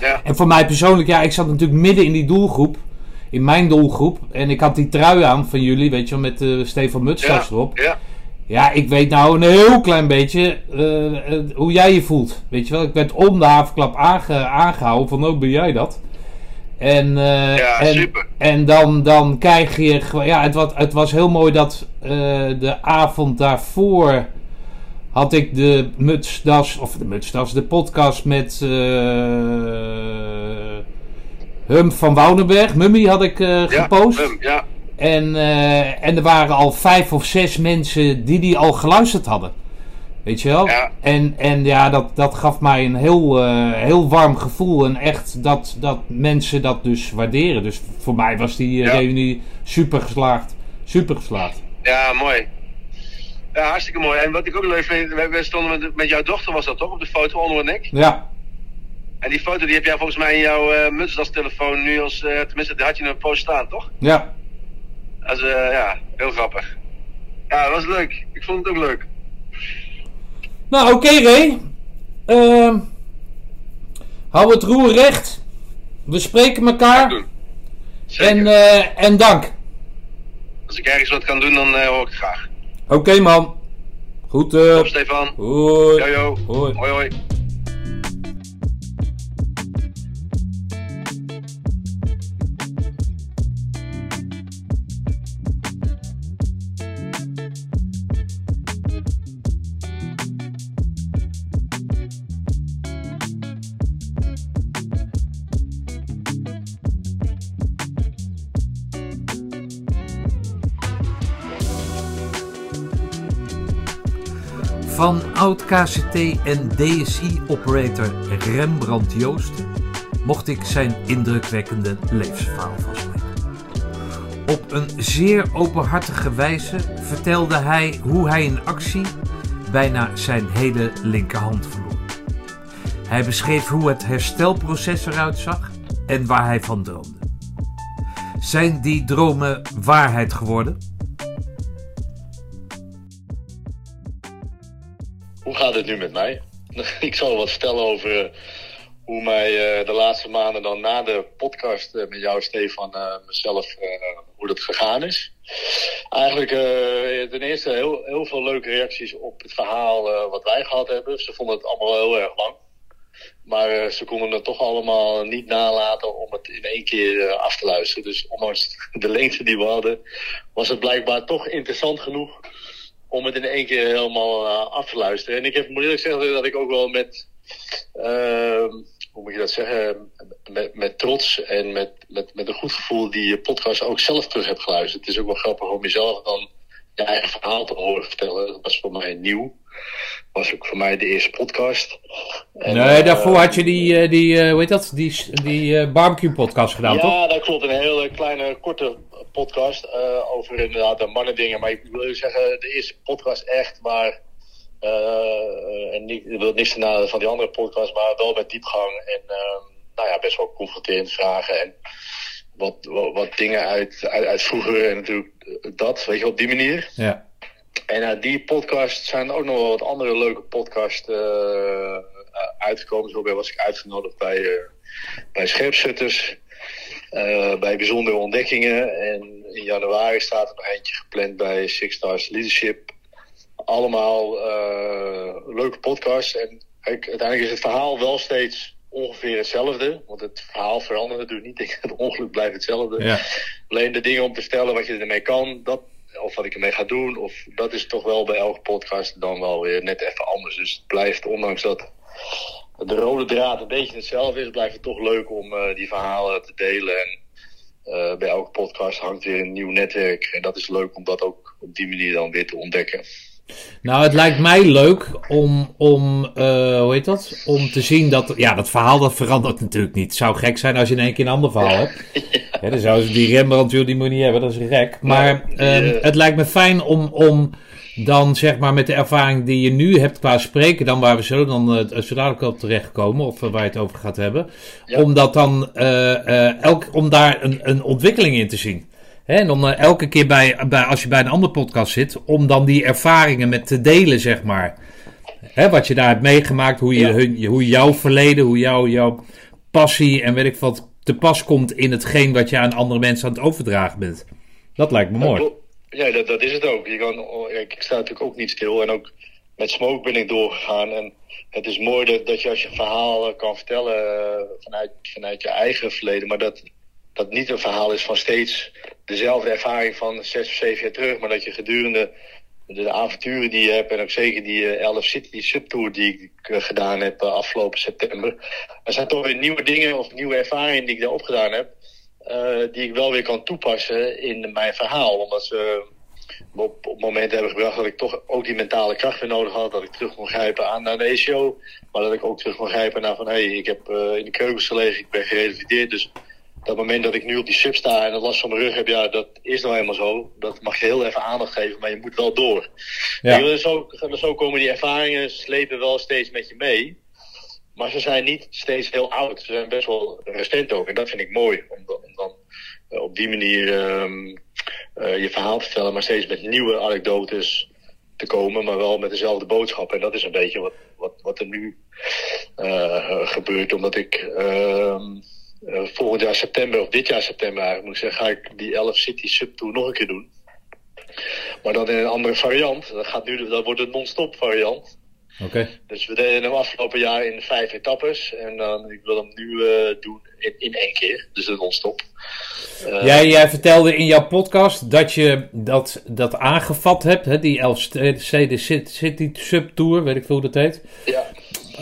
Ja. En voor mij persoonlijk, ja, ik zat natuurlijk midden in die doelgroep. In mijn doelgroep. En ik had die trui aan van jullie, weet je, met uh, Stefan Mutstas ja. erop. Ja. Ja, ik weet nou een heel klein beetje uh, hoe jij je voelt. Weet je wel, ik werd om de havenklap aange, aangehouden van, oh, ben jij dat? En, uh, ja, en, super. en dan, dan krijg je ja, het, wat, het was heel mooi dat de avond daarvoor had ik de mutsdas, of de mutsdas, de podcast met Hum van Woudenberg, Mummy had ik gepost. Ja, ja. En, uh, en er waren al vijf of zes mensen die die al geluisterd hadden. Weet je wel? Ja. En, en ja, dat, dat gaf mij een heel, eh, heel warm gevoel. En echt dat, dat mensen dat dus waarderen. Dus voor mij was die eh, Ja. reunie super geslaagd. Super geslaagd. Ja, mooi. Ja, hartstikke mooi. En wat ik ook leuk vind, we, stonden met, met jouw dochter was dat toch, op de foto onder en ik. Ja, En die foto die heb jij volgens mij in jouw eh mutsdagstelefoon nu als, eh, tenminste, die had je een post staan, toch? ja. Dat is, ja, heel grappig. Ja, dat was leuk. Ik vond het ook leuk. Nou, oké Ray. Ehm, hou het roer recht. We spreken elkaar. En, eh, en dank. Als ik ergens wat kan doen, dan eh, hoor ik het graag. Oké man. Goed. eh Top, Stefan. hoi. Jojo. Hoi. Hoi, hoi. Van oud-KCT en DSI-operator Rembrandt Joosten mocht ik zijn indrukwekkende levensverhaal vastleggen. Op een zeer openhartige wijze vertelde hij hoe hij in actie bijna zijn hele linkerhand verloor. Hij beschreef hoe het herstelproces eruit zag en waar hij van droomde. Zijn die dromen waarheid geworden? Nu met mij? [LAUGHS] Ik zal wat vertellen over eh, hoe mij eh, de laatste maanden dan na de podcast eh, met jou, Stefan, mezelf, hoe dat gegaan is. Eigenlijk ten eerste heel, heel veel leuke reacties op het verhaal wat wij gehad hebben. Ze vonden het allemaal heel erg lang. Maar ze konden het toch allemaal niet nalaten om het in één keer af te luisteren. Dus ondanks de lengte die we hadden, was het blijkbaar toch interessant genoeg om het in één keer helemaal eh, af te luisteren. En ik heb, moet eerlijk zeggen dat ik ook wel met, ehm, hoe moet je dat zeggen, met, met trots en met, met, met een goed gevoel die podcast ook zelf terug heb geluisterd. Het is ook wel grappig om jezelf dan je eigen verhaal te horen vertellen. Dat was voor mij nieuw. Was ook voor mij de eerste podcast. En, nee, eh, daarvoor had je die, eh, die hoe heet dat, die, die barbecue podcast gedaan, ja, toch? dat klopt. Een hele kleine, korte podcast eh, over inderdaad de mannendingen. Maar ik wil zeggen, de eerste podcast echt waar... eh, en niet, ik wil niks te van die andere podcast, maar wel met diepgang. En eh, nou ja, best wel confronterende vragen. En wat, wat, wat dingen uit, uit, uit vroeger en natuurlijk dat, weet je, op die manier. Ja. En uit die podcast zijn ook nog wel wat andere leuke podcasts eh, uitgekomen. Zo was ik uitgenodigd bij, eh bij Scherpschutters, bij Bijzondere Ontdekkingen. En in januari staat er nog eentje gepland bij Six Stars Leadership. Allemaal eh, leuke podcasts. En uiteindelijk is het verhaal wel steeds ongeveer hetzelfde. Want het verhaal verandert natuurlijk niet. Het ongeluk blijft hetzelfde. Ja. Alleen de dingen om te vertellen wat je ermee kan, dat, of wat ik ermee ga doen, of dat is toch wel bij elke podcast dan wel weer net even anders. Dus het blijft, ondanks dat de rode draad een beetje hetzelfde is, blijft het toch leuk om eh, die verhalen te delen. En eh, bij elke podcast hangt weer een nieuw netwerk. En dat is leuk om dat ook op die manier dan weer te ontdekken. Nou, het lijkt mij leuk om, om eh, hoe heet dat? Om te zien dat, ja, dat verhaal dat verandert natuurlijk niet. Het zou gek zijn als je in één keer een ander verhaal hebt. [LAUGHS] Ja, dan zou ze die Rembrandt die moet niet hebben, dat is gek. Maar ehm, eh, het lijkt me fijn om, om dan zeg maar met de ervaring die je nu hebt qua spreken, dan waar we zo dan uh, zo dadelijk op terechtkomen, of uh, waar je het over gaat hebben, Ja. om dat dan uh, elk, om daar een, een ontwikkeling in te zien. Hè, en uh, elke keer bij, bij, als je bij een andere podcast zit, om dan die ervaringen met te delen, zeg maar. Hè, wat je daar hebt meegemaakt, hoe, je, Ja. hun, hoe jouw verleden, hoe jouw, jouw passie en weet ik wat te pas komt in hetgeen wat je aan andere mensen aan het overdragen bent. Dat lijkt me mooi. Ja, dat, is het ook. Je kan, ik sta natuurlijk ook niet stil en ook met Smoke ben ik doorgegaan. En het is mooi dat, je als je verhaal kan vertellen uh, vanuit, vanuit je eigen verleden, maar dat dat niet een verhaal is van steeds dezelfde ervaring van zes of zeven jaar terug, maar dat je gedurende de, avonturen die je hebt en ook zeker die uh, Elf City subtour die ik uh, gedaan heb afgelopen september, er zijn toch weer nieuwe dingen of nieuwe ervaringen die ik daar opgedaan heb, die ik wel weer kan toepassen in mijn verhaal, omdat ze op, op momenten hebben gebracht dat ik toch ook die mentale kracht weer nodig had. Dat ik terug kon grijpen aan naar de ECO. Maar dat ik ook terug kon grijpen naar van hé, hey, ik heb uh, in de keukens gelegen, ik ben gerevalideerd. Dus dat moment dat ik nu op die sub sta en dat last van mijn rug heb, ja, dat is nou helemaal zo. Dat mag je heel even aandacht geven, maar je moet wel door. Ja. En zo, zo komen die ervaringen, slepen wel steeds met je mee. Maar ze zijn niet steeds heel oud. Ze zijn best wel recent ook. En dat vind ik mooi. Om, dan uh, op die manier um, uh, je verhaal te vertellen, maar steeds met nieuwe anekdotes te komen, maar wel met dezelfde boodschap. En dat is een beetje wat, wat, wat er nu uh, gebeurt, omdat ik volgend jaar september, of dit jaar september eigenlijk moet ik zeggen, ga ik die 11 City Subtour nog een keer doen. Maar dan in een andere variant. Dat, gaat nu, dat wordt een non-stop variant. Oké. Dus we deden hem afgelopen jaar in vijf etappes. En dan, ik wil hem nu uh, doen in, in één keer. Dus een non-stop. Uh, jij, jij vertelde in jouw podcast dat je dat, dat aangevat hebt. Hè, die Elfstede City Subtour, weet ik veel hoe dat heet. Ja.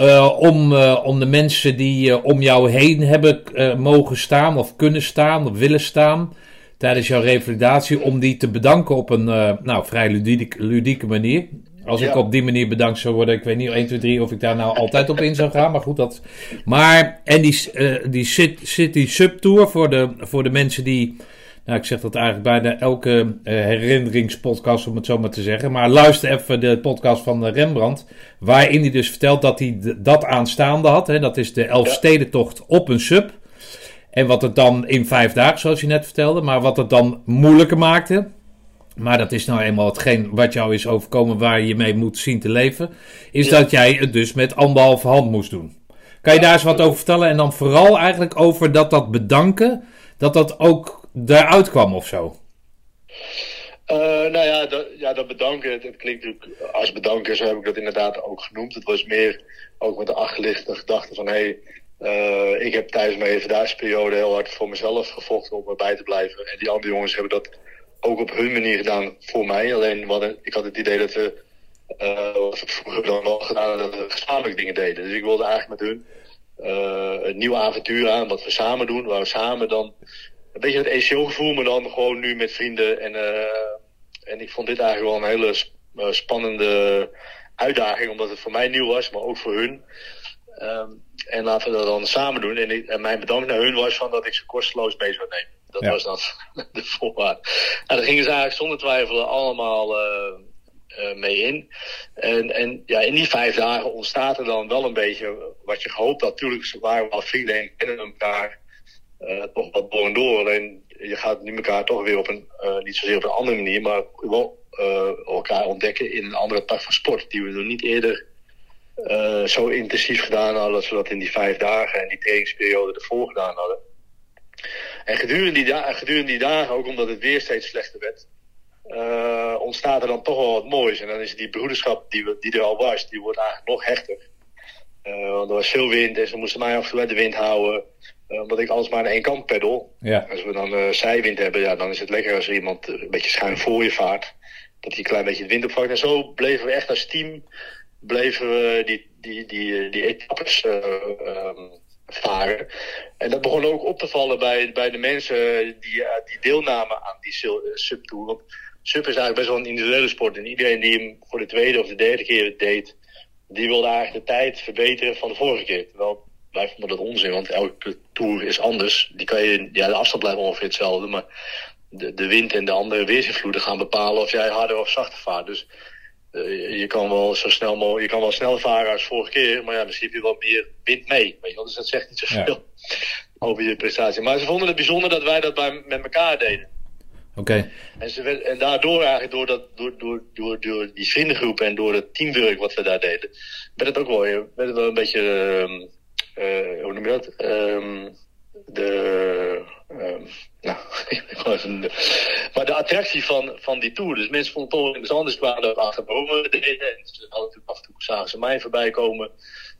Uh, om, om de mensen die om jou heen hebben mogen staan of kunnen staan of willen staan tijdens jouw revalidatie, om die te bedanken op een nou, vrij ludieke, ludieke manier. Als ik op die manier bedankt zou worden, ik weet niet 1, 2, 3 of ik daar nou altijd op in zou gaan, maar goed dat. Maar, en die, die City Subtour voor de, voor de mensen die nou, ik zeg dat eigenlijk bijna elke uh, herinneringspodcast, om het zo maar te zeggen. Maar luister even de podcast van Rembrandt. Waarin hij dus vertelt dat hij dat aanstaande had. Hè, dat is de Elfstedentocht op een sub. En wat het dan in vijf dagen, zoals je net vertelde. Maar wat het dan moeilijker maakte. Maar dat is nou eenmaal hetgeen wat jou is overkomen waar je mee moet zien te leven. Is dat jij het dus met anderhalve hand moest doen. Kan je daar eens wat over vertellen? En dan vooral eigenlijk over dat dat bedanken. Dat dat ook daaruit kwam of zo? Uh, nou ja dat, ja, dat bedanken, het, klinkt natuurlijk als bedanken, zo heb ik dat inderdaad ook genoemd. Het was meer ook met de achterliggende gedachte van hé, hey, uh, ik heb tijdens mijn evaluatieperiode heel hard voor mezelf gevochten om erbij te blijven. En die andere jongens hebben dat ook op hun manier gedaan voor mij. Alleen ik had het idee dat we, uh, wat we vroeger dan wel gedaan dat we gezamenlijk dingen deden. Dus ik wilde eigenlijk met hun een nieuw avontuur aan, wat we samen doen, waar we samen dan een beetje het ECO-gevoel, maar dan gewoon nu met vrienden. En, uh, en ik vond dit eigenlijk wel een hele uh, spannende uitdaging, omdat het voor mij nieuw was, maar ook voor hun. Um, en laten we dat dan samen doen. En, en mijn bedankt naar hun was van dat ik ze kosteloos mee zou nemen. Dat ja. was dan [LAUGHS] de voorwaarde. Nou, daar gingen ze eigenlijk zonder twijfel allemaal uh, uh, mee in. En, en ja, in die vijf dagen ontstaat er dan wel een beetje wat je gehoopt had. Natuurlijk waren we al vrienden en kennen elkaar uh, toch wat door en door. Alleen je gaat nu elkaar toch weer op een, uh, niet zozeer op een andere manier, maar wel uh, elkaar ontdekken in een andere tak van sport. Die we nog niet eerder zo intensief gedaan hadden als we dat in die vijf dagen en die trainingsperiode ervoor gedaan hadden. En gedurende die, da gedurende die dagen, ook omdat het weer steeds slechter werd, ontstaat er dan toch wel wat moois. En dan is die broederschap die, we, die er al was, die wordt eigenlijk nog hechter. want er was veel wind en ze moesten mij af en toe uit de wind houden. Uh, omdat ik alles maar aan één kant peddel. Ja. Als we dan zijwind hebben, ja, dan is het lekker als er iemand een beetje schuin voor je vaart. Dat hij een klein beetje de wind opvangt. En zo bleven we echt als team bleven we die, die, die, die etappes um, varen. En dat begon ook op te vallen bij, bij de mensen die, die deelnamen aan die subtour. Want sub is eigenlijk best wel een individuele sport. En iedereen die hem voor de tweede of de derde keer deed, die wilde eigenlijk de tijd verbeteren van de vorige keer. Terwijl wij vonden dat onzin, want elke tour is anders. Die kan je, ja, de afstand blijft ongeveer hetzelfde, maar de, de wind en de andere weersinvloeden gaan bepalen of jij harder of zachter vaart. Dus je kan wel zo snel mogelijk, je kan wel sneller varen als vorige keer, maar ja, misschien heb je wel meer wind mee. Weet je wel? Dus dat zegt niet zoveel ja. [LAUGHS] over je prestatie. Maar ze vonden het bijzonder dat wij dat bij, met elkaar deden. Oké. Okay. En, en daardoor eigenlijk, door, dat, door, door, door, door die vriendengroep en door het teamwork wat we daar deden, werd het ook wel, werd het wel een beetje... Uh, uh, hoe noem je dat? Um, de, um, [LAUGHS] nou, maar de attractie van, van die tour. Dus mensen vonden het interessant. Dus kwamen er achter bomen deden. En ze hadden af en toe zagen ze mij voorbij komen.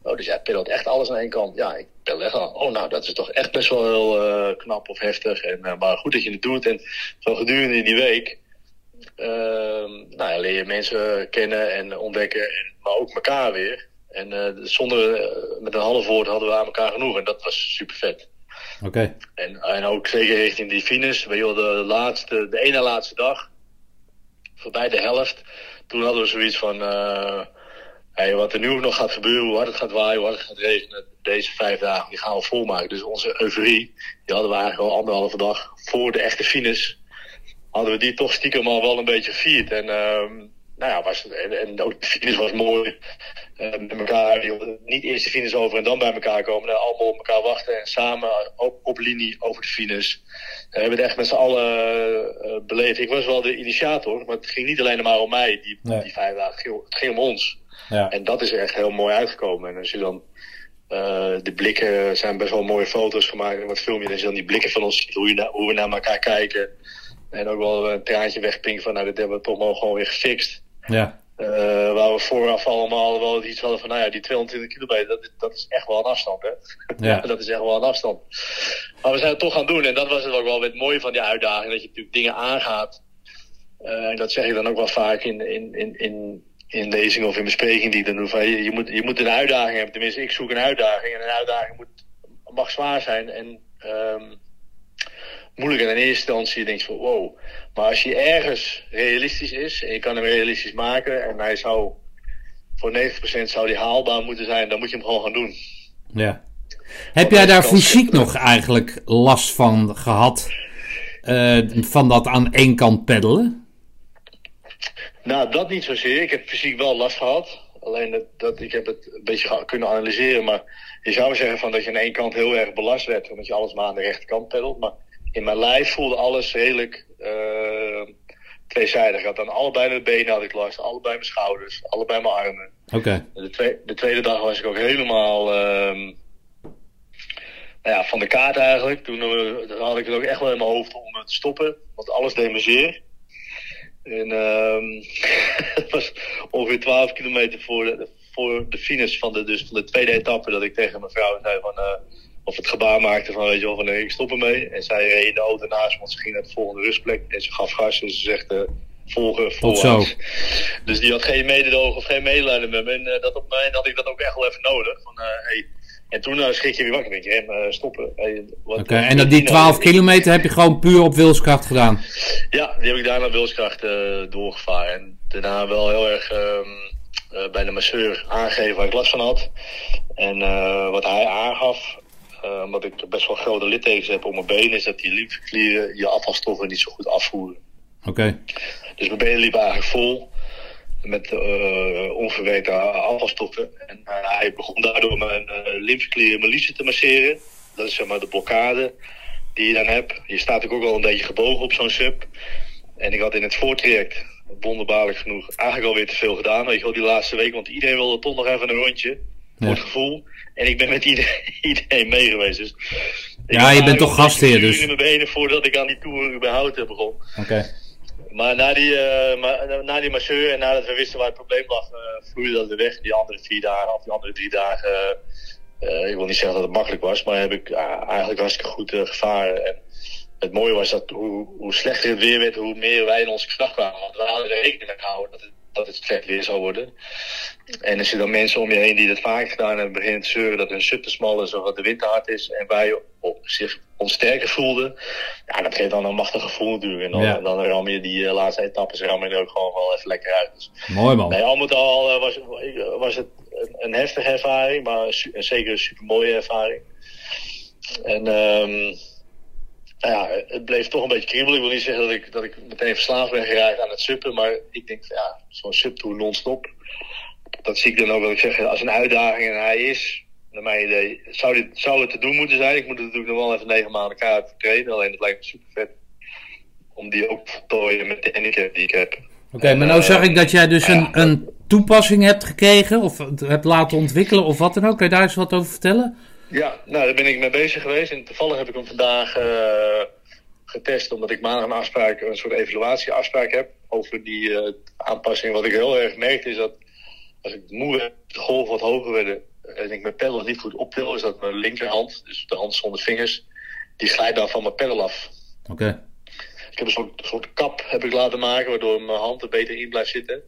Oh, dus jij peddelt echt alles aan één kant. Ja, ik peddel echt al. Oh, nou, dat is toch echt best wel heel uh, knap of heftig. En, uh, maar goed dat je het doet. En zo gedurende die week uh, nou ja, leer je mensen kennen en ontdekken. En, maar ook elkaar weer. En uh, zonder, met een half woord hadden we aan elkaar genoeg. En dat was super vet. Oké. En, en ook zeker richting die finish. Je wel, de, laatste, de ene laatste dag. voorbij de helft. Toen hadden we zoiets van, hey, wat er nu nog gaat gebeuren, hoe hard het gaat waaien, hoe hard het gaat regenen, deze vijf dagen, die gaan we volmaken. Dus onze euforie, die hadden we eigenlijk al anderhalve dag voor de echte finish, hadden we die toch stiekem al wel een beetje gevierd. En ehm, nou ja, was, en, en ook de finish was mooi. Uh, met elkaar, niet eerst de finish over en dan bij elkaar komen. Nee, allemaal op elkaar wachten en samen op, op linie over de finish. we hebben het echt met z'n allen uh, beleefd. Ik was wel de initiator, maar het ging niet alleen maar om mij, die, nee. die vijf dagen. Het ging, het ging om ons. Ja. En dat is er echt heel mooi uitgekomen. En als je dan uh, de blikken zijn best wel mooie foto's gemaakt en wat filmpjes. En als je dan die blikken van ons ziet, hoe, je na, hoe we naar elkaar kijken. En ook wel een traantje wegpinken van, nou, dit hebben we toch gewoon weer gefixt. Ja. Uh, waar we vooraf allemaal wel iets hadden van, nou ja, die 220 kilometer, dat, dat is echt wel een afstand, hè. Ja. [LAUGHS] dat is echt wel een afstand. Maar we zijn het toch gaan doen en dat was het ook wel het mooie van die uitdaging, dat je natuurlijk dingen aangaat. Uh, en dat zeg ik dan ook wel vaak in, in, in, in, in lezingen of in bespreking die ik dan doe. Van, je, je, moet, je moet een uitdaging hebben, tenminste ik zoek een uitdaging. En een uitdaging moet, mag zwaar zijn en um, moeilijk. En in eerste instantie denk je van wow. Maar als je ergens realistisch is en je kan hem realistisch maken en hij zou voor 90% zou die haalbaar moeten zijn, dan moet je hem gewoon gaan doen. Ja. Heb jij daar fysiek nog eigenlijk last van gehad? Uh, van dat aan één kant peddelen? Nou, dat niet zozeer. Ik heb fysiek wel last gehad. Alleen dat, dat, ik heb het een beetje kunnen analyseren. Maar je zou zeggen van dat je aan één kant heel erg belast werd. Omdat je alles maar aan de rechterkant peddelt. Maar in mijn lijf voelde alles redelijk uh, tweezijdig. Ik had aan allebei mijn benen had ik last. Allebei mijn schouders. Allebei mijn armen. Oké. Okay. De, tweede, de tweede dag was ik ook helemaal... Uh, nou ja, van de kaart eigenlijk. Toen uh, had ik het ook echt wel in mijn hoofd om te stoppen. Want alles deed me zeer. En um, [LAUGHS] het was ongeveer 12 kilometer voor de, voor de finish van de, dus van de tweede etappe dat ik tegen mijn vrouw zei van, uh, of het gebaar maakte van, weet je wel, van nee, ik stop ermee. En zij reed in de auto naast want ze ging naar de volgende rustplek. En ze gaf gas en ze zegt, uh, volgen, volgen. Dus die had geen mededogen of geen medelijden met me. En uh, dat op mij had ik dat ook echt wel even nodig. Van, uh, hey, en toen uh, schrik je weer wakker. Denk je, hem stoppen. Hey, Oké, okay, en dat die 12 kilometer heb je gewoon puur op wilskracht gedaan? Ja, die heb ik daar naar wilskracht doorgevaren. En daarna wel heel erg uh, bij de masseur aangegeven waar ik last van had. En wat hij aangaf, omdat ik best wel grote littekens heb op mijn benen, is dat die lymfeklieren je afvalstoffen niet zo goed afvoeren. Oké. Okay. Dus mijn benen liepen eigenlijk vol met uh, onverwerkte afvalstoffen. En uh, hij begon daardoor mijn uh, lymfeklieren mijn liefde te masseren. Dat is zeg maar de blokkade die je dan hebt. Je staat ook wel een beetje gebogen op zo'n sub. En ik had in het voortraject, wonderbaarlijk genoeg, eigenlijk alweer te veel gedaan. Weet je wel, die laatste week. Want iedereen wilde toch nog even een rondje. Voor het gevoel. En ik ben met iedereen, [LAUGHS] iedereen mee geweest. Dus ja, je bent toch gastheer dus. in mijn benen voordat ik aan die tour überhaupt begon. Oké. Okay. Maar na die, uh, ma na die masseur en nadat we wisten waar het probleem lag, uh, vloeide dat weer weg. Die andere vier dagen, of die andere drie dagen, uh, ik wil niet zeggen dat het makkelijk was, maar heb ik eigenlijk hartstikke goed gevaren. En het mooie was dat hoe, hoe slechter het weer werd, hoe meer wij in onze kracht kwamen. Want we hadden rekening mee gehouden dat het, dat het slecht weer zou worden. En er zitten dan mensen om je heen die dat vaak gedaan hebben, beginnen te zeuren dat hun sub te smal is of dat de wind te hard is. En wij op zich onsterker voelden. Ja, dat geeft dan een machtig gevoel natuurlijk. En dan, ja. dan ram je die uh, laatste etappes ram je er ook gewoon wel even lekker uit. Dus, Mooi man. Nee, al met al uh, was, was het een, een, heftige ervaring, maar su zeker een super mooie ervaring. En um, nou ja, het bleef toch een beetje kriebelen. Ik wil niet zeggen dat ik, dat ik meteen verslaafd ben geraakt aan het suppen, maar ik denk, ja, zo'n subtour non-stop. Dat zie ik dan ook wel ik zeg, als een uitdaging en hij is, naar mijn idee, zou, dit, zou het te doen moeten zijn. Ik moet het natuurlijk nog wel even negen maanden kaart trainen. Alleen het lijkt me super vet om die ook te voltooien met de handicap die ik heb. Oké, okay, maar nou zag ik dat jij dus een, een toepassing hebt gekregen of hebt laten ontwikkelen of wat dan ook. Kun je daar eens wat over vertellen? Ja, nou daar ben ik mee bezig geweest. En toevallig heb ik hem vandaag uh, getest omdat ik maandag een afspraak, een soort evaluatieafspraak heb over die uh, aanpassing. Wat ik heel erg merkte is dat als ik moe werd, de golven wat hoger werden en ik mijn pedal niet goed optil, is dat mijn linkerhand, dus de hand zonder vingers, die glijdt dan van mijn pedal af. Oké. Okay. Ik heb een soort, soort kap heb ik laten maken, waardoor mijn hand er beter in blijft zitten.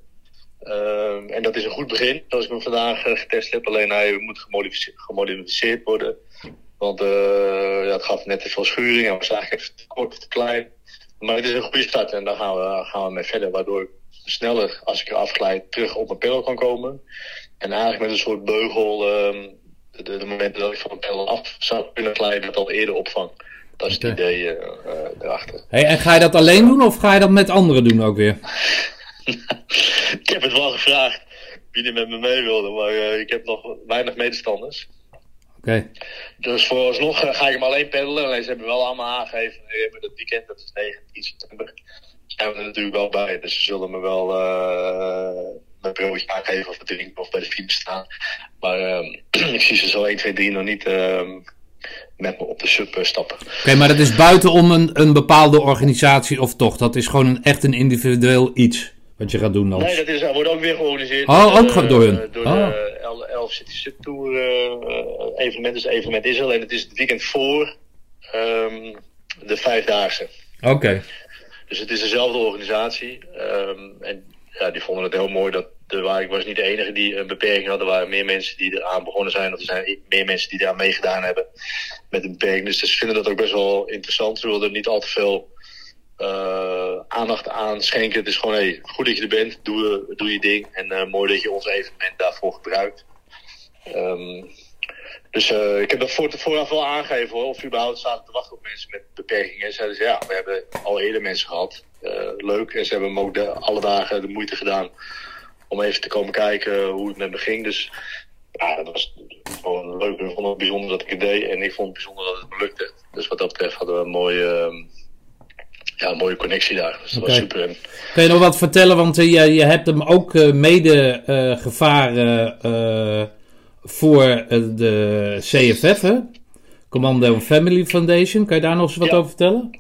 Uh, en dat is een goed begin, zoals ik hem vandaag uh, getest heb. Alleen hij moet gemodificeerd, gemodificeerd worden. Want uh, ja, het gaf net te veel schuring. Hij was eigenlijk even te kort, te klein. maar het is een goede start en daar gaan we, gaan we mee verder. Waardoor ik sneller, als ik eraf glijd, terug op mijn pedal kan komen. En eigenlijk met een soort beugel ehm, de, de momenten dat ik van mijn pedal af zou kunnen glijden, dat al eerder opvang. Dat is het idee eh, eh, erachter. Hey, en ga je dat alleen doen of ga je dat met anderen doen ook weer? Ik heb het wel gevraagd wie er met me mee wilde, maar eh, ik heb nog weinig medestanders. Oké. Dus vooralsnog eh, ga ik hem alleen peddelen. Alleen ze hebben wel allemaal aangegeven, we hebben dat weekend, dat is 19 september, zijn we er natuurlijk wel bij. Dus ze zullen me wel eh mijn broodje aangeven of drinken of bij de fiets staan. Maar ehm, [CLEARS THROAT] ik zie ze zo 1, 2, 3 nog niet ehm, met me op de sub eh, stappen. Oké, maar dat is buiten om een, een bepaalde organisatie of toch? Dat is gewoon een, echt een individueel iets wat je gaat doen dan? Nee, dat is, dat wordt ook weer georganiseerd. Oh, door ook de- gewoon door hun? Door Oh. de L- Elf City Subtour eh, evenement. Dus het evenement is er. En het is het weekend voor ehm, de Vijfdaagse. Oké. Dus het is dezelfde organisatie. Ehm, en ja, die vonden het heel mooi dat er waren, ik was niet de enige die een beperking had. Er waren meer mensen die eraan begonnen zijn. Of er zijn meer mensen die daar meegedaan hebben met een beperking. Dus ze vinden dat ook best wel interessant. Ze wilden er niet al te veel eh, aandacht aan schenken. Het is gewoon, hey, goed dat je er bent. Doe, doe je ding. En eh, mooi dat je ons evenement daarvoor gebruikt. Ehm, dus eh, ik heb dat voor, vooraf wel aangegeven hoor, of überhaupt zaten te wachten op mensen met beperkingen. Zeiden ze ja, we hebben al eerder mensen gehad. Eh, leuk. En ze hebben me ook de, alle dagen de moeite gedaan om even te komen kijken hoe het met me ging. Dus ja, dat was gewoon leuk. Ik vond het bijzonder dat ik het deed en ik vond het bijzonder dat het me lukte. Dus wat dat betreft hadden we een mooie, ehm, ja, een mooie connectie daar. Dus dat was super. En Kun je nog wat vertellen? Want eh, je, je hebt hem ook eh, mede eh, gevaren voor de CFF, hè? Commando Family Foundation. Kan je daar nog eens wat Ja. over vertellen?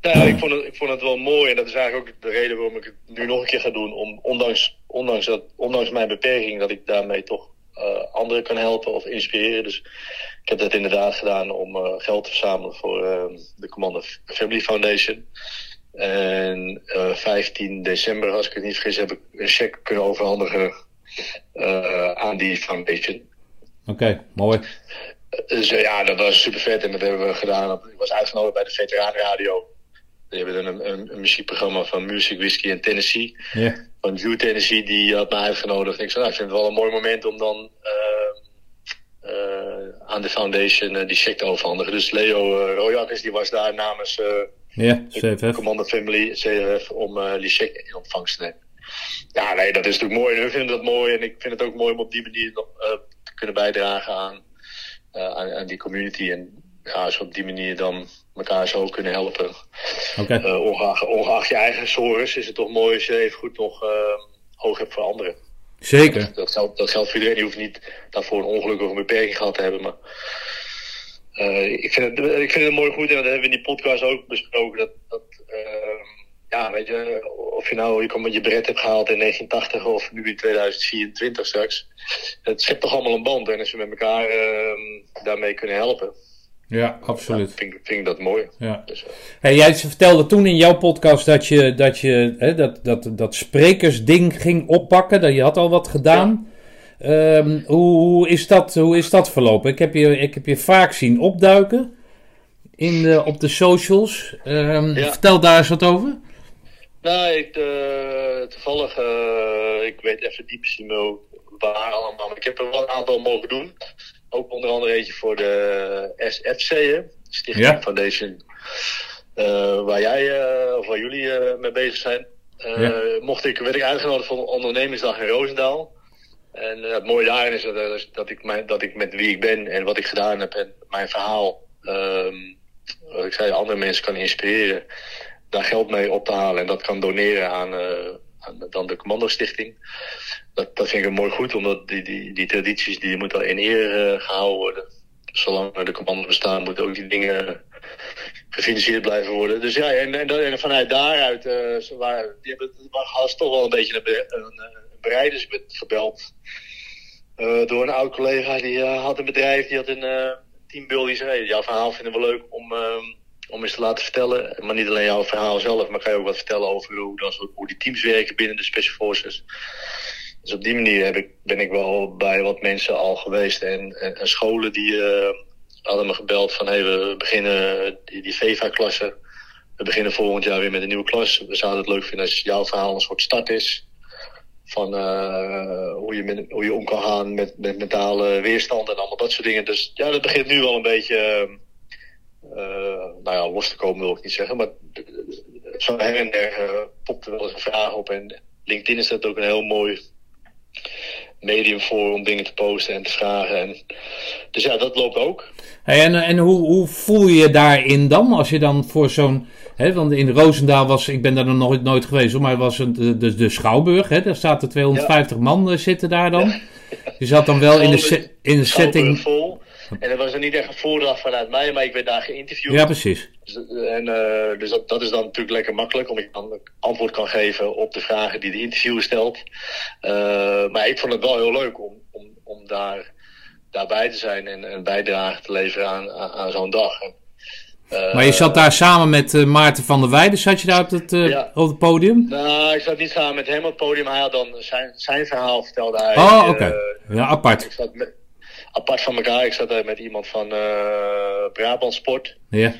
Ja, ik vond, het, ik vond het wel mooi en dat is eigenlijk ook de reden waarom ik het nu nog een keer ga doen. Om, ondanks, ondanks, dat, ondanks mijn beperking, dat ik daarmee toch anderen kan helpen of inspireren. Dus ik heb dat inderdaad gedaan om eh, geld te verzamelen voor eh, de Commando Family Foundation. En eh 15 december, als ik het niet vergis, heb ik een cheque kunnen overhandigen eh, aan die foundation. Oké, mooi. Dus eh, ja, dat was super vet en dat hebben we gedaan. Ik was uitgenodigd bij de Veteranenradio. Die hebben een, een, een muziekprogramma van Music, Whiskey en Tennessee. Van View Tennessee, die had mij uitgenodigd. Ik zei, nou, ik vind het wel een mooi moment om dan eh, eh, aan de foundation eh, die check te overhandigen. Dus Leo uh, Royakkers, die was daar namens eh Ja, CFF. Commander Family, CRF, om eh, die check in ontvangst te nemen. Ja, nee, dat is natuurlijk mooi. En hun vinden dat mooi. En ik vind het ook mooi om op die manier nog, eh, te kunnen bijdragen aan, eh, aan, aan die community. En ja, als we op die manier dan elkaar zo kunnen helpen. Eh, ongeacht, ongeacht je eigen sores is het toch mooi als je even goed nog eh, oog hebt voor anderen. Zeker. Dat geldt, dat geldt voor iedereen. Je hoeft niet daarvoor een ongeluk of een beperking gehad te hebben. Maar eh, ik, vind het, ik vind het mooi goed. En dat hebben we in die podcast ook besproken. Dat, dat eh, ja, weet je, of je nou je, komt met je bret hebt gehaald in 1980 of nu in 2024 straks. Het schept toch allemaal een band. En als we met elkaar eh, daarmee kunnen helpen, Ja, absoluut. vind, ik- vind ik dat mooi. Ja. Dus, eh, Hey, jij vertelde toen in jouw podcast dat je dat, je, hè, dat, dat, dat sprekersding ging oppakken. Dat je had al wat gedaan. Ehm, hoe, hoe, is dat, hoe is dat verlopen? Ik heb je, ik heb je vaak zien opduiken in de, op de socials. Ehm, Ja. Vertel daar eens wat over. Nou, ik, eh, toevallig, eh, ik weet even niet precies meer waar allemaal. Maar ik heb er wel een aantal mogen doen. Ook onder andere eentje voor de SFC, hè? Stichting Ja. Foundation. eh, waar jij, eh, of waar jullie eh, mee bezig zijn. Ja. mocht ik, werd ik uitgenodigd voor een ondernemingsdag in Roosendaal. En het mooie daarin is dat, eh, dat, ik mijn, dat ik met wie ik ben en wat ik gedaan heb en mijn verhaal, ehm, wat ik zei, andere mensen kan inspireren daar geld mee op te halen en dat kan doneren aan, aan dan de Commando Stichting. Dat, dat vind ik mooi goed, omdat die, die, die tradities die moeten in eer eh, gehouden worden. Zolang er de commando bestaan, moeten ook die dingen gefinancierd blijven worden. Dus ja, en, en, vanuit daaruit, eh, waren, die hebben het toch wel een beetje een, een, een bereid. Dus ik werd gebeld eh, door een oud collega die eh, had een bedrijf, die had een eh teambuilding. Die zei, jouw verhaal vinden we leuk om, ehm, om eens te laten vertellen. Maar niet alleen jouw verhaal zelf, maar kan je ook wat vertellen over hoe, dan, hoe die teams werken binnen de Special Forces. Dus op die manier heb ik, ben ik wel bij wat mensen al geweest. En, en, en scholen die eh, hadden me gebeld van hey, we beginnen die, die VEVA-klasse we beginnen volgend jaar weer met een nieuwe klas. We zouden het leuk vinden als jouw verhaal een soort start is. Van uh, hoe, je met, hoe je om kan gaan met, met mentale weerstand en allemaal dat soort dingen. Dus ja, dat begint nu wel een beetje uh, nou ja, los te komen, wil ik niet zeggen. Maar zo her en der popt er wel eens een vraag op. En LinkedIn is dat ook een heel mooi medium voor om dingen te posten en te vragen. En, dus ja, dat loopt ook. Hey, en en hoe, hoe voel je je daarin dan? Als je dan voor zo'n. want in Roosendaal was, ik ben daar nog nooit, nooit geweest, maar was een, de, de Schouwburg. Hè, daar zaten 250 ja. man uh, zitten daar dan. Je zat dan wel in de, in de setting. Vol. [LAUGHS] En dat was er niet echt een voordracht vanuit mij, maar ik werd daar geïnterviewd. Ja, precies. Dus, en, uh, dus dat, dat, is dan natuurlijk lekker makkelijk, omdat je dan antwoord kan geven op de vragen die de interviewer stelt. Uh, maar ik vond het wel heel leuk om, om, om daar, daarbij te zijn en een bijdrage te leveren aan, aan, zo'n dag. En, uh, maar je zat daar samen met Maarten van der Weijden, zat je daar op het, ja. op het podium? Nou, ik zat niet samen met hem op het podium. Hij had dan zijn, zijn verhaal vertelde hij. Oh, oké. Okay. ja, apart. Ik zat met, apart van elkaar. Ik zat daar met iemand van uh, Brabant Sport. Ja.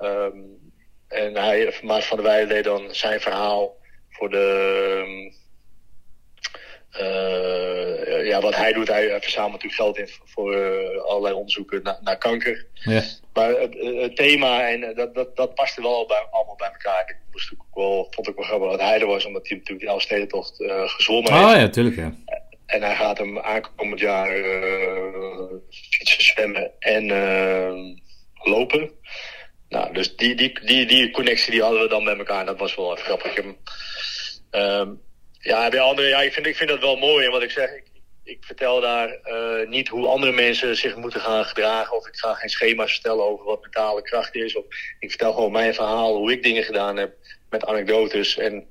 Um, en hij, Maart van der Weijden deed dan zijn verhaal voor de... Uh, ja, wat hij doet, hij, hij verzamelt natuurlijk geld in voor uh, allerlei onderzoeken naar, naar kanker. Ja. Maar het, het, thema, en dat, dat, dat paste wel bij, allemaal bij elkaar. Ik moest ook wel, vond ik wel grappig dat hij er was, omdat hij natuurlijk die Elfstedentocht uh, gezwommen heeft. Ah ja, tuurlijk ja. En hij gaat hem aankomend jaar uh, fietsen, zwemmen en uh, lopen. Nou, dus die, die, die, die connectie die hadden we dan met elkaar. Dat was wel even grappig. Um, ja, bij anderen, ja, ik vind, ik vind dat wel mooi. En wat ik zeg, ik, ik vertel daar uh, niet hoe andere mensen zich moeten gaan gedragen. Of ik ga geen schema's vertellen over wat mentale kracht is. Of ik vertel gewoon mijn verhaal, hoe ik dingen gedaan heb. Met anekdotes. En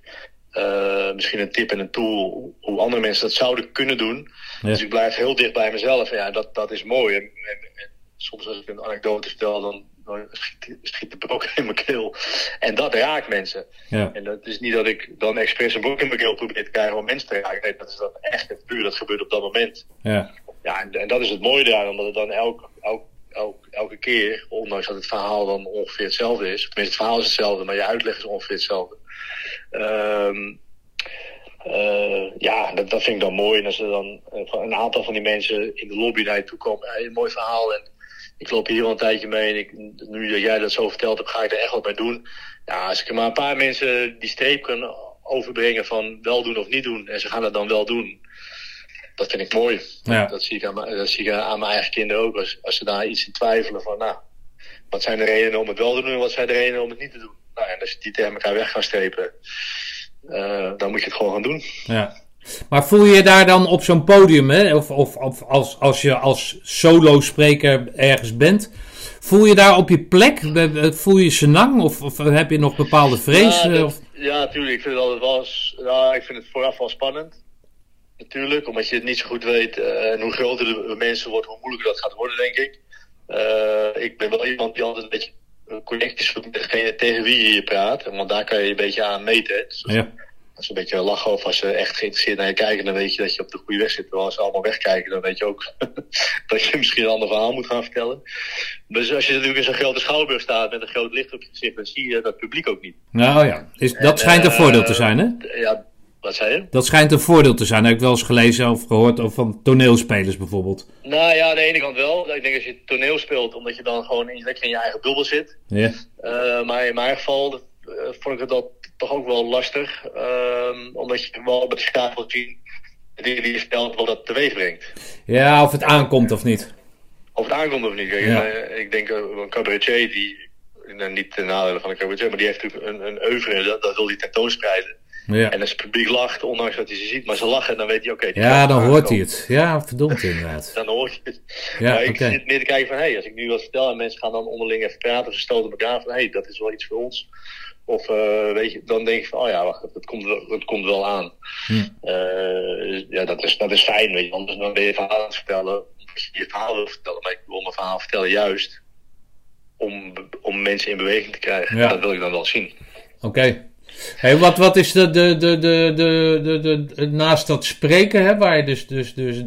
uh, misschien een tip en een tool hoe andere mensen dat zouden kunnen doen. Ja. Dus ik blijf heel dicht bij mezelf. En ja, dat, dat is mooi. En, en, en soms als ik een anekdote vertel, dan, dan schiet, schiet de broek [LAUGHS] in mijn keel. En dat raakt mensen. Ja. En dat is niet dat ik dan expres een broek in mijn keel probeer te krijgen om mensen te raken. Nee, dat is dan echt het puur. Dat gebeurt op dat moment. Ja, ja en, en dat is het mooie daar, omdat het dan elk, elk, elk, elke keer, ondanks dat het verhaal dan ongeveer hetzelfde is. Tenminste, het verhaal is hetzelfde, maar je uitleg is ongeveer hetzelfde. Um, uh, ja, dat, dat vind ik dan mooi. En als er dan uh, een aantal van die mensen in de lobby naar je toe komen. Een mooi verhaal. En ik loop hier al een tijdje mee. En ik, nu dat jij dat zo verteld hebt, ga ik er echt wat mee doen. Ja, als ik er maar een paar mensen die streep kan overbrengen van wel doen of niet doen. En ze gaan het dan wel doen. Dat vind ik mooi. Ja. Dat, zie ik aan, dat zie ik aan mijn eigen kinderen ook. Als, als ze daar iets in twijfelen van, nou, wat zijn de redenen om het wel te doen en wat zijn de redenen om het niet te doen? Nou, en als je die tegen elkaar weg gaan strepen, uh, dan moet je het gewoon gaan doen. Ja. Maar voel je je daar dan op zo'n podium, hè? Of, of, of als, als je als solo-spreker ergens bent, voel je daar op je plek? Voel je senang of, of heb je nog bepaalde vrees? Ja, dat, ja natuurlijk. Ik vind het altijd wel, ja, ik vind het vooraf wel spannend. Natuurlijk, omdat je het niet zo goed weet. Uh, en hoe groter de mensen wordt, hoe moeilijker dat gaat worden, denk ik. Uh, ik ben wel iemand die altijd een beetje connecties met degene tegen wie je praat. Want daar kan je een beetje aan meten. Dus ja. Als ze een beetje lachen of als ze echt geïnteresseerd naar je kijken, dan weet je dat je op de goede weg zit. Terwijl als ze allemaal wegkijken, dan weet je ook [LAUGHS] dat je misschien een ander verhaal moet gaan vertellen. Dus als je natuurlijk in zo'n grote schouwburg staat met een groot licht op je gezicht, dan zie je dat publiek ook niet. Nou ja, is, dat en, schijnt een uh, voordeel te zijn, hè? Ja, wat zei je? Dat schijnt een voordeel te zijn. Dat heb ik wel eens gelezen of gehoord of van toneelspelers bijvoorbeeld. Nou ja, aan de ene kant wel. Ik denk als je toneel speelt, omdat je dan gewoon in, lekker in je eigen bubbel zit. Ja. Uh, maar in mijn geval uh, vond ik het dat toch ook wel lastig. Uh, omdat je wel schaaf wil zien die je stelt wat dat teweeg brengt. Ja, of het aankomt of niet. Of het aankomt of niet. Kijk, Ja. uh, ik denk een cabaretier die, nou, niet ten nadele van een cabaretier, maar die heeft natuurlijk een, een oeuvre, dat, dat wil hij tentoonspreiden. Ja, En als het publiek lacht, ondanks dat hij ze ziet, maar ze lachen, dan weet hij, oké. ja dan hoort hij het. Ja, verdomd inderdaad. Dan hoor je het. Ja, maar ik zit meer te kijken van, hé, hey, als ik nu wat vertel en mensen gaan dan onderling even praten, ze stoten elkaar van, hé, hey, dat is wel iets voor ons. Of uh, weet je, dan denk je van, oh ja, wacht, dat komt wel, dat komt wel aan. Hm. Uh, ja, dat is, dat is fijn, weet je, anders dan ben je verhaal aan het vertellen, omdat je je verhaal wil vertellen. Maar ik wil mijn verhaal vertellen juist om, om mensen in beweging te krijgen. Ja. Dat wil ik dan wel zien. Oké. Hey, wat, wat is de, de, de, de, de, de, de, naast dat spreken, hè, waar je dus, dus, dus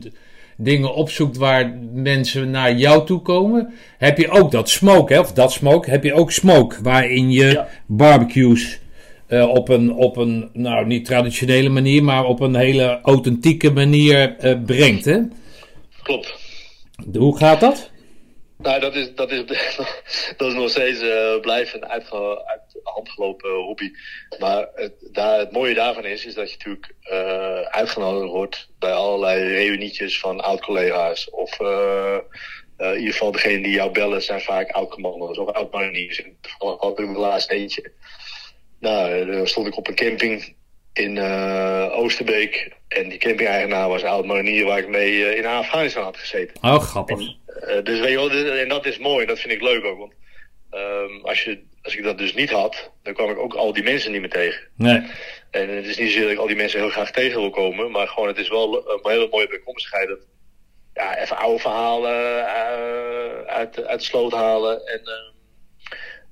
dingen opzoekt waar mensen naar jou toe komen, heb je ook dat smoke, hè, of dat smoke, heb je ook smoke, waarin je Ja. barbecues eh, op, een, op een, nou niet traditionele manier, maar op een hele authentieke manier eh, brengt. Hè? Klopt. Hoe gaat dat? Nou, dat is, dat is, [LAUGHS] dat is nog steeds eh blijft een uit de hand gelopen hobby. Maar het, daar, het mooie daarvan is, is dat je natuurlijk eh, uitgenodigd wordt bij allerlei reunietjes van oud-collega's. Of eh, in ieder geval degene die jou bellen zijn vaak oud-commando's of oud-mariniers. En toevallig had ik er laatst eentje. Nou, dan stond ik op een camping in eh, Oosterbeek. En die camping-eigenaar was een oud-marinier waar ik mee eh, in Afghanistan had gezeten. Oh, grappig. Eh, dus weet je wel, en dat is mooi, dat vind ik leuk ook. Want ehm, als, je, als ik dat dus niet had, dan kwam ik ook al die mensen niet meer tegen. Nee. En het is niet zozeer dat ik al die mensen heel graag tegen wil komen, maar gewoon het is wel een hele mooie bijkomstigheid. Dat, ja, even oude verhalen uit, uit de sloot halen. En ehm,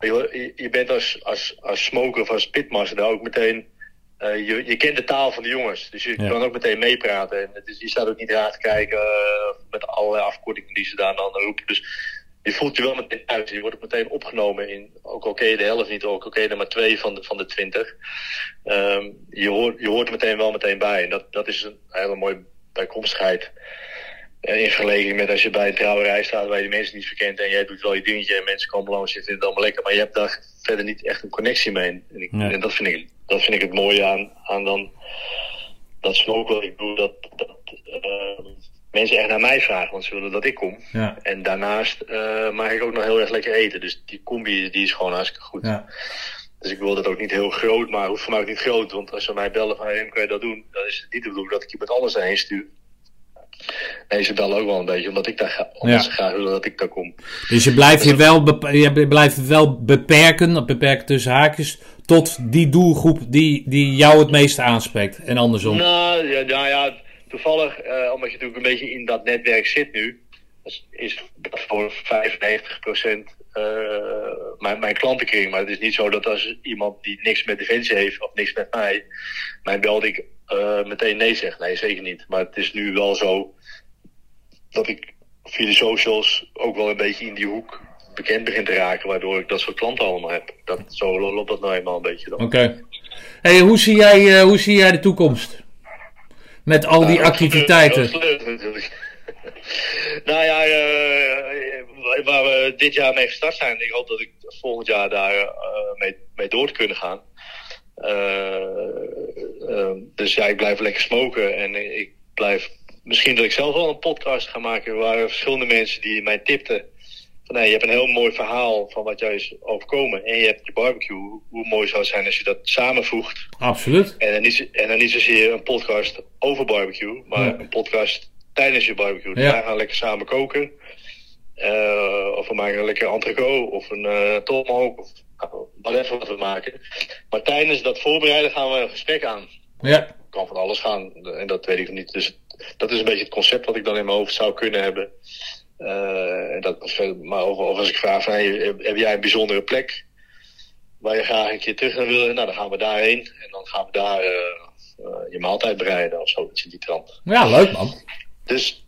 je, je bent als, als, als smoker of als pitmaster daar ook meteen. Eh, je, je kent de taal van de jongens, dus je Ja. kan ook meteen meepraten. En het is, je staat ook niet raar te kijken eh, met allerlei afkortingen die ze daar dan roepen. Dus je voelt je wel meteen uit. Je wordt ook meteen opgenomen in, ook al ken je de helft niet, ook al ken je er maar twee van de, van de twintig. Ehm, je, hoort, je hoort er meteen wel meteen bij. En dat, dat is een hele mooie bijkomstigheid. En in vergelijking met als je bij een trouwerij staat waar je de mensen niet verkent en jij doet wel je dingetje en mensen komen langs en vinden het allemaal lekker, maar je hebt daar verder niet echt een connectie mee. En, ik, en dat, vind ik, dat vind ik het mooie aan, aan dan dat smoke wat ik doe, dat, dat eh, mensen echt naar mij vragen, want ze willen dat ik kom. Ja. En daarnaast eh maak ik ook nog heel erg lekker eten. Dus die combi die is gewoon hartstikke goed. Ja. Dus ik wil dat ook niet heel groot, maar hoeft voor mij ook niet groot. Want als ze mij bellen van, hey, kan je dat doen? Dan is het niet de bedoeling dat ik iemand anders daarheen stuur. Nee, ze bellen ook wel een beetje, omdat, ik daar ga, omdat Ja. ze graag willen dat ik daar kom. Dus je blijft je wel, je blijft wel beperken, beperken tussen haakjes, tot die doelgroep die, die jou het meeste aanspreekt. En andersom. Nou, ja, nou ja, toevallig, eh, omdat je natuurlijk een beetje in dat netwerk zit nu, is- dat voor 95% eh mijn, mijn klantenkring. Maar het is niet zo dat als iemand die niks met Defensie heeft of niks met mij, mij belt ik eh, meteen nee zeg. Nee, zeker niet. Maar het is nu wel zo dat ik via de socials ook wel een beetje in die hoek bekend begin te raken, waardoor ik dat soort klanten allemaal heb. Dat, zo loopt dat nou eenmaal een beetje dan. Oké. Hey, hoe, zie jij, eh, hoe zie jij de toekomst? Met al die Nou, activiteiten. [LAUGHS] nou ja, eh, waar we dit jaar mee gestart zijn, ik hoop dat ik volgend jaar daar eh, mee, mee door te kunnen gaan. Dus ja, ik blijf lekker smoken en ik blijf. Misschien dat ik zelf wel een podcast ga maken. Waren verschillende mensen die mij tipten. Van, hey, je hebt een heel mooi verhaal van wat jou is overkomen. En je hebt je barbecue. Hoe- mooi zou het zijn als je dat samenvoegt. Absoluut. En dan niet, en dan niet zozeer een podcast over barbecue, maar Ja. een podcast tijdens je barbecue. Dus Ja. wij gaan lekker samen koken. Eh, of we maken een lekker entrecote of een eh tomahawk of nou, whatever wat we maken. Maar tijdens dat voorbereiden gaan we een gesprek aan. Ja. Kan van alles gaan en dat weet ik niet. Dus dat is een beetje het concept wat ik dan in mijn hoofd zou kunnen hebben. En dat, maar of, of als ik vraag van, hey, heb, jij een bijzondere plek waar je graag een keer terug naar wil? Nou, dan gaan we daarheen en dan gaan we daar eh, eh, je maaltijd bereiden of zoiets in die trant. Ja, leuk man. Dus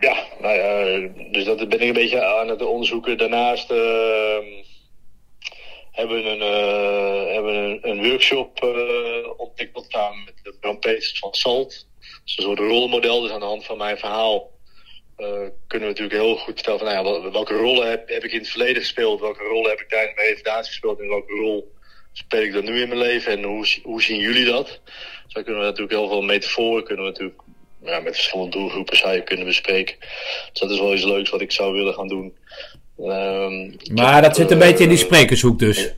ja, nou ja, dus dat ben ik een beetje aan het onderzoeken. Daarnaast ehm, hebben we een, hebben een, een workshop ontwikkeld samen met de Bram Peters van Salt. Dat is een soort rolmodel. Dus aan de hand van mijn verhaal kunnen we natuurlijk heel goed vertellen van nou ja, wel- welke rollen heb, heb ik in het verleden gespeeld, welke rollen heb ik tijdens mijn revalidatie gespeeld en welke rol speel ik dan nu in mijn leven en hoe, hoe zien jullie dat? Zo kunnen we natuurlijk heel veel metaforen kunnen we natuurlijk ja, met verschillende doelgroepen zou je kunnen bespreken. Dus dat is wel iets leuks wat ik zou willen gaan doen. Ehm, Maar dat zit een eh, beetje in die sprekershoek dus.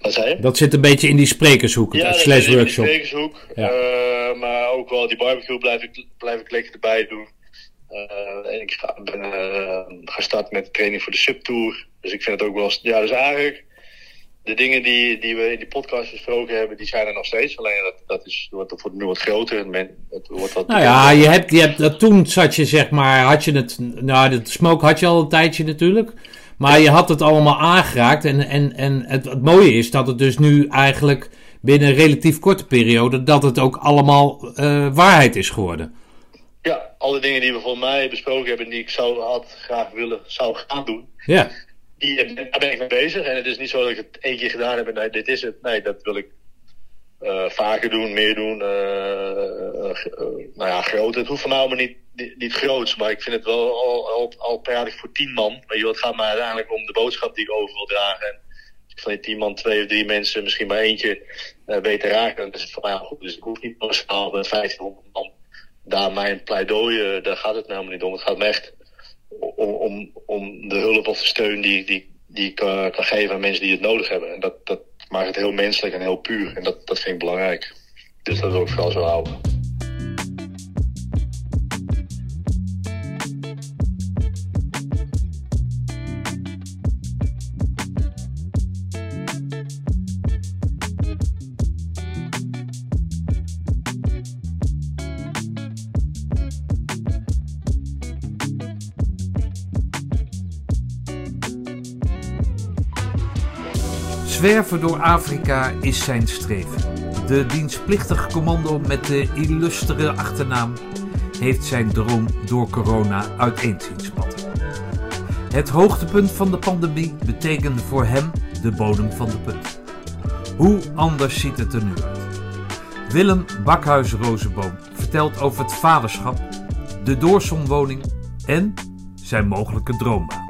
Wat zei je? Dat zit een beetje in die sprekershoek, Ja, dat slash zit in die workshop. sprekershoek. Ja. Eh, maar ook wel die barbecue blijf ik, blijf ik lekker erbij doen. Eh, en ik ben eh, gestart met de training voor de subtour. Dus ik vind het ook wel... Ja, dus eigenlijk... De dingen die, die we in die podcast besproken hebben, die zijn er nog steeds. Alleen dat, dat, is, wordt nu wat groter. Men- het wordt wat Nou ja, je hebt, je hebt, dat toen zat je zeg maar, had je het, nou dat smoke had je al een tijdje natuurlijk. Maar je had het allemaal aangeraakt en, en, en het, het mooie is dat het dus nu eigenlijk binnen een relatief korte periode, dat het ook allemaal eh, waarheid is geworden. Alle dingen die we voor mij besproken hebben, die ik zou, had graag willen, zou gaan doen. Ja. Die, eh, daar ben ik mee bezig. En het is niet zo dat ik het één keer gedaan heb en nee, dit is het. Nee, dat wil ik uh, vaker doen, meer doen. Uh, nou ja, groot. Het hoeft van mij allemaal niet, niet, niet groots, maar ik vind het wel al, al, al praat voor tien man. Weet je, het gaat mij uiteindelijk om de boodschap die ik over wil dragen. En als ik van die tien man twee of drie mensen misschien maar eentje uh, te raken, dan is het voor mij al goed. Dus ik hoef niet massaal met 1500 man daar mijn pleidooi, daar gaat het namelijk niet om. Het gaat me echt om, om, om de hulp of de steun die, die, die ik kan geven aan mensen die het nodig hebben. En dat, dat maakt het heel menselijk en heel puur. En dat, dat vind ik belangrijk. Dus dat wil ik vooral zo houden. Zwerven door Afrika is zijn streven. De dienstplichtige commando met de illustere achternaam heeft zijn droom door corona uiteen zien spatten. Het hoogtepunt van de pandemie betekende voor hem de bodem van de put. Hoe anders ziet het er nu uit? Willem Bakhuis-Rozenboom vertelt over het vaderschap, de doorzonwoning en zijn mogelijke droombaan.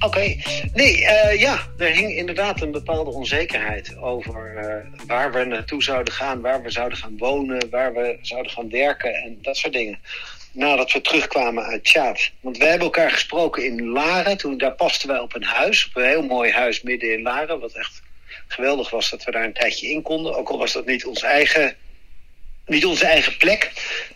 Oké, nee, uh, ja, er hing inderdaad een bepaalde onzekerheid over uh, waar we naartoe zouden gaan, waar we zouden gaan wonen, waar we zouden gaan werken en dat soort dingen. Nadat we terugkwamen uit Tjaat. Want wij hebben elkaar gesproken in Laren, toen, daar pasten wij op een huis, op een heel mooi huis midden in Laren, wat echt geweldig was dat we daar een tijdje in konden, ook al was dat niet, ons eigen, niet onze eigen plek.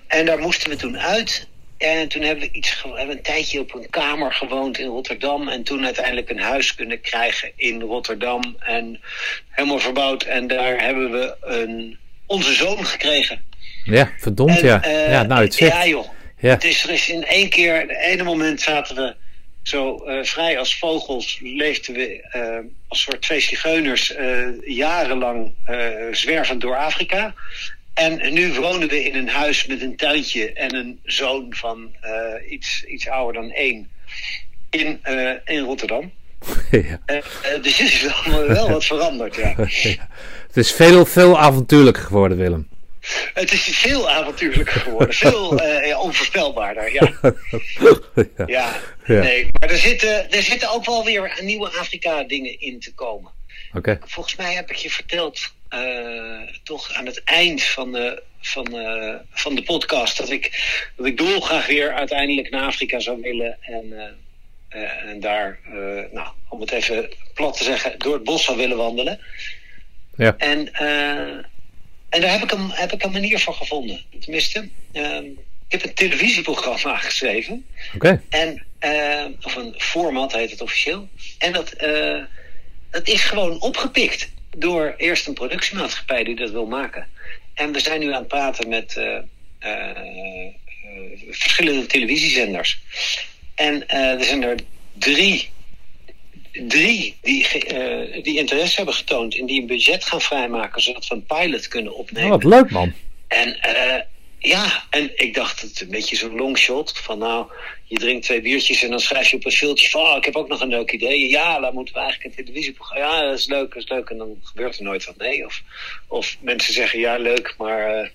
En daar moesten we toen uit en toen hebben we, iets, we hebben een tijdje op een kamer gewoond in Rotterdam. En toen uiteindelijk een huis kunnen krijgen in Rotterdam. En helemaal verbouwd. En daar hebben we een, onze zoon gekregen. Ja, verdomd en, ja. Uh, ja, nou het zegt. Ja joh. Ja. Het is, er is in één keer, het ene moment zaten we zo uh, vrij als vogels. Leefden we uh, als soort twee zigeuners jarenlang zwervend door Afrika. En nu wonen we in een huis met een tuintje en een zoon van uh, iets, iets ouder dan één in, uh, in Rotterdam. [LAUGHS] Ja. Uh, dus het is wel, wel [LAUGHS] wat veranderd, ja. [LAUGHS] ja. Het is veel, veel avontuurlijker geworden, Willem. Het is veel avontuurlijker geworden. veel ja, onvoorspelbaarder, ja. ja. ja. Nee, maar er zitten, er zitten ook wel weer nieuwe Afrika-dingen in te komen. Okay. Volgens mij heb ik je verteld toch aan het eind van de, van, uh, van de podcast dat ik, dat ik dolgraag weer uiteindelijk naar Afrika zou willen en, uh, en daar, nou, om het even plat te zeggen, door het bos zou willen wandelen. Ja. En, en daar heb ik, een, heb ik een manier voor gevonden. Tenminste, ehm, ik heb een televisieprogramma [LAUGHS] geschreven. Oké. Okay. of een format heet het officieel. En dat, dat is gewoon opgepikt door eerst een productiemaatschappij die dat wil maken. En we zijn nu aan het praten met uh, uh, uh, verschillende televisiezenders. En er zijn er drie, drie die, die interesse hebben getoond en die een budget gaan vrijmaken zodat we een pilot kunnen opnemen. Oh, wat leuk man. En ja, en ik dacht het een beetje zo'n longshot van nou, je drinkt twee biertjes en dan schrijf je op een filtje van oh, ik heb ook nog een leuk idee. Ja, dan moeten we eigenlijk een televisieprogramma. Ja, dat is leuk, dat is leuk. En dan gebeurt er nooit wat. Nee, of, of mensen zeggen ja, leuk, maar. Uh,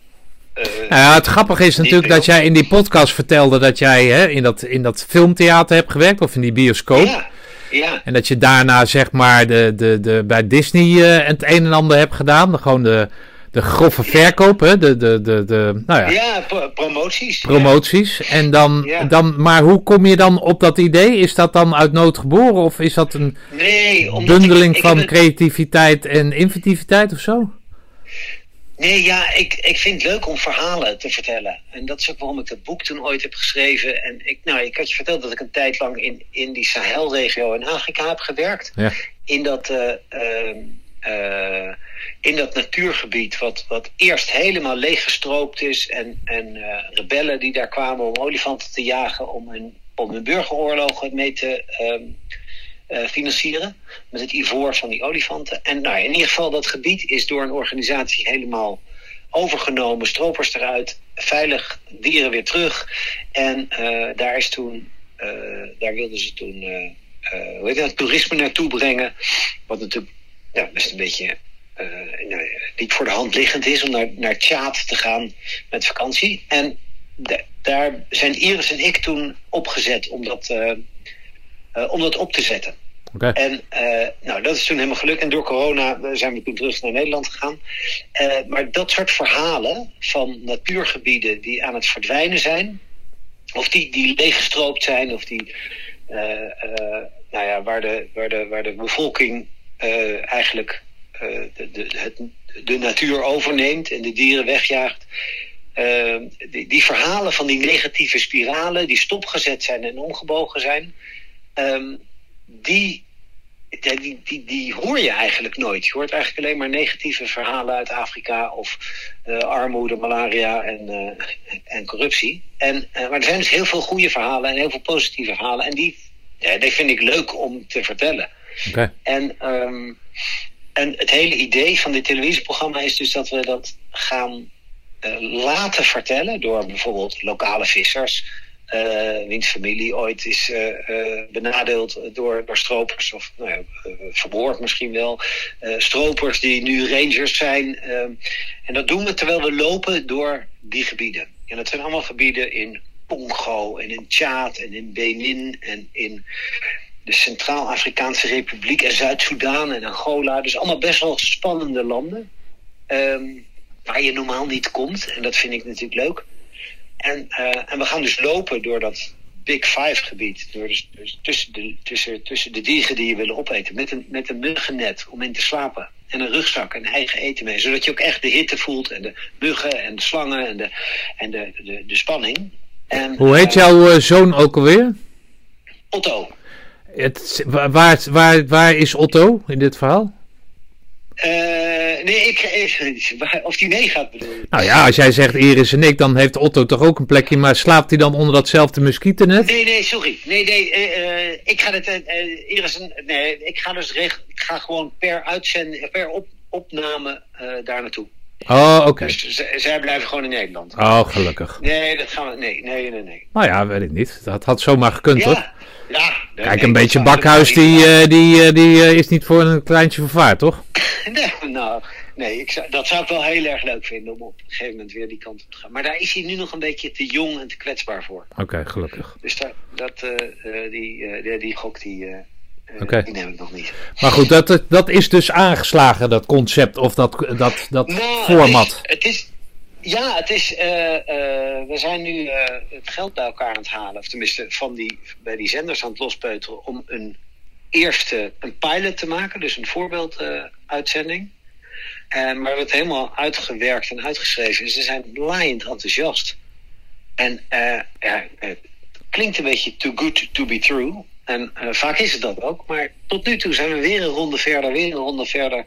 uh, ja, het grappige is natuurlijk dat jij in die podcast vertelde dat jij hè, in, dat, in dat filmtheater hebt gewerkt of in die bioscoop. Ja, ja. En dat je daarna zeg maar de, de, de, bij Disney uh, het een en ander hebt gedaan. Gewoon de, de grove verkoop, hè? De, de, de, de, nou ja. Ja, pro promoties. Promoties. Ja. En dan, Ja. dan, maar hoe kom je dan op dat idee? Is dat dan uit nood geboren of is dat een Nee, bundeling ik, ik van het- creativiteit en inventiviteit of zo? Nee, ja, ik, ik vind het leuk om verhalen te vertellen. En dat is ook waarom ik dat boek toen ooit heb geschreven. En ik, nou, ik had je verteld dat ik een tijd lang in, in die Sahelregio in Afrika heb gewerkt. Ja. In dat, eh, ehm, eh, in dat natuurgebied, wat, wat eerst helemaal leeggestroopt is. En, en eh, rebellen die daar kwamen om olifanten te jagen, om hun, om hun burgeroorlogen mee te ehm, eh, financieren. Met het ivoor van die olifanten. En nou, in ieder geval, dat gebied is door een organisatie helemaal overgenomen, stropers eruit. veilig dieren weer terug. En daar is toen, daar wilden ze toen, hoe heet dat, toerisme naartoe brengen. Wat natuurlijk ja, best een beetje nou, niet voor de hand liggend is om naar, naar Tjaat te gaan met vakantie. En daar zijn Iris en ik toen opgezet om dat, om dat op te zetten. En nou, dat is toen helemaal gelukt. En door corona zijn we toen terug naar Nederland gegaan. Maar dat soort verhalen van natuurgebieden die aan het verdwijnen zijn, of die, die leeggestroopt zijn, of die, nou ja, waar, de, waar, de, waar de bevolking eigenlijk de, de, het, de natuur overneemt en de dieren wegjaagt. Die, die, verhalen van die negatieve spiralen die stopgezet zijn en omgebogen zijn, um, die die, die, hoor je eigenlijk nooit. Je hoort eigenlijk alleen maar negatieve verhalen uit Afrika of armoede, malaria en, en corruptie. En, maar er zijn dus heel veel goede verhalen en heel veel positieve verhalen. En die, die vind ik leuk om te vertellen. En, um, en het hele idee van dit televisieprogramma is dus dat we dat gaan laten vertellen door bijvoorbeeld lokale vissers uh, wiens familie ooit is uh, benadeeld door, door stropers, of nou ja, misschien wel. stropers die nu rangers zijn. en dat doen we terwijl we lopen door die gebieden. En dat zijn allemaal gebieden in Congo en in Tjaad en in Benin en in de Centraal-Afrikaanse Republiek en Zuid-Soedan en Angola. Dus allemaal best wel spannende landen. Um, waar je normaal niet komt. En dat vind ik natuurlijk leuk. En, uh, en we gaan dus lopen door dat Big Five gebied. Door dus, dus tussen, de, tussen, tussen de dieren die je willen opeten. Met een, met een muggennet om in te slapen. En een rugzak en eigen eten mee. Zodat je ook echt de hitte voelt. En de muggen en de slangen en de, en de, de, de spanning. En, Hoe heet uh, jouw uh, zoon ook alweer? Otto. Het, waar, waar, waar is Otto in dit verhaal? Uh, nee, ik, ik, of die meegaat bedoel je? Nou ja, als jij zegt Iris en ik, dan heeft Otto toch ook een plekje, maar slaapt hij dan onder datzelfde muskietennet? Nee, nee, sorry. Nee, nee, uh, ik ga het, uh, Iris, nee, ik ga dus recht, ik ga gewoon per uitzending, per op, opname daar naartoe. Oh, oké. Okay. Dus zij blijven gewoon in Nederland. Oh, gelukkig. Nee, dat gaan we, nee, nee, nee, nee. Nou ja, weet ik niet. Dat had zomaar gekund, ja. hoor. Ja, Kijk, een beetje bakhuis, die, uh, die, uh, die uh, is niet voor een kleintje vervaard, toch? [LAUGHS] nee, nou, nee ik zou, dat zou ik wel heel erg leuk vinden om op een gegeven moment weer die kant op te gaan. Maar daar is hij nu nog een beetje te jong en te kwetsbaar voor. Oké, okay, gelukkig. Dus dat, dat, die, die, die gok, die, okay. die neem ik nog niet. Maar goed, dat, dat is dus aangeslagen, dat concept of dat, dat, dat nou, format. Het is, het is ja, het is, uh, uh, we zijn nu uh, het geld bij elkaar aan het halen. Of tenminste van die, bij die zenders aan het lospeuteren. Om een eerste een pilot te maken. Dus een voorbeelduitzending. maar we hebben het helemaal uitgewerkt en uitgeschreven. En ze zijn laaiend enthousiast. En ja, het klinkt een beetje too good to be true. En vaak is het dat ook. Maar tot nu toe zijn we weer een ronde verder, weer een ronde verder.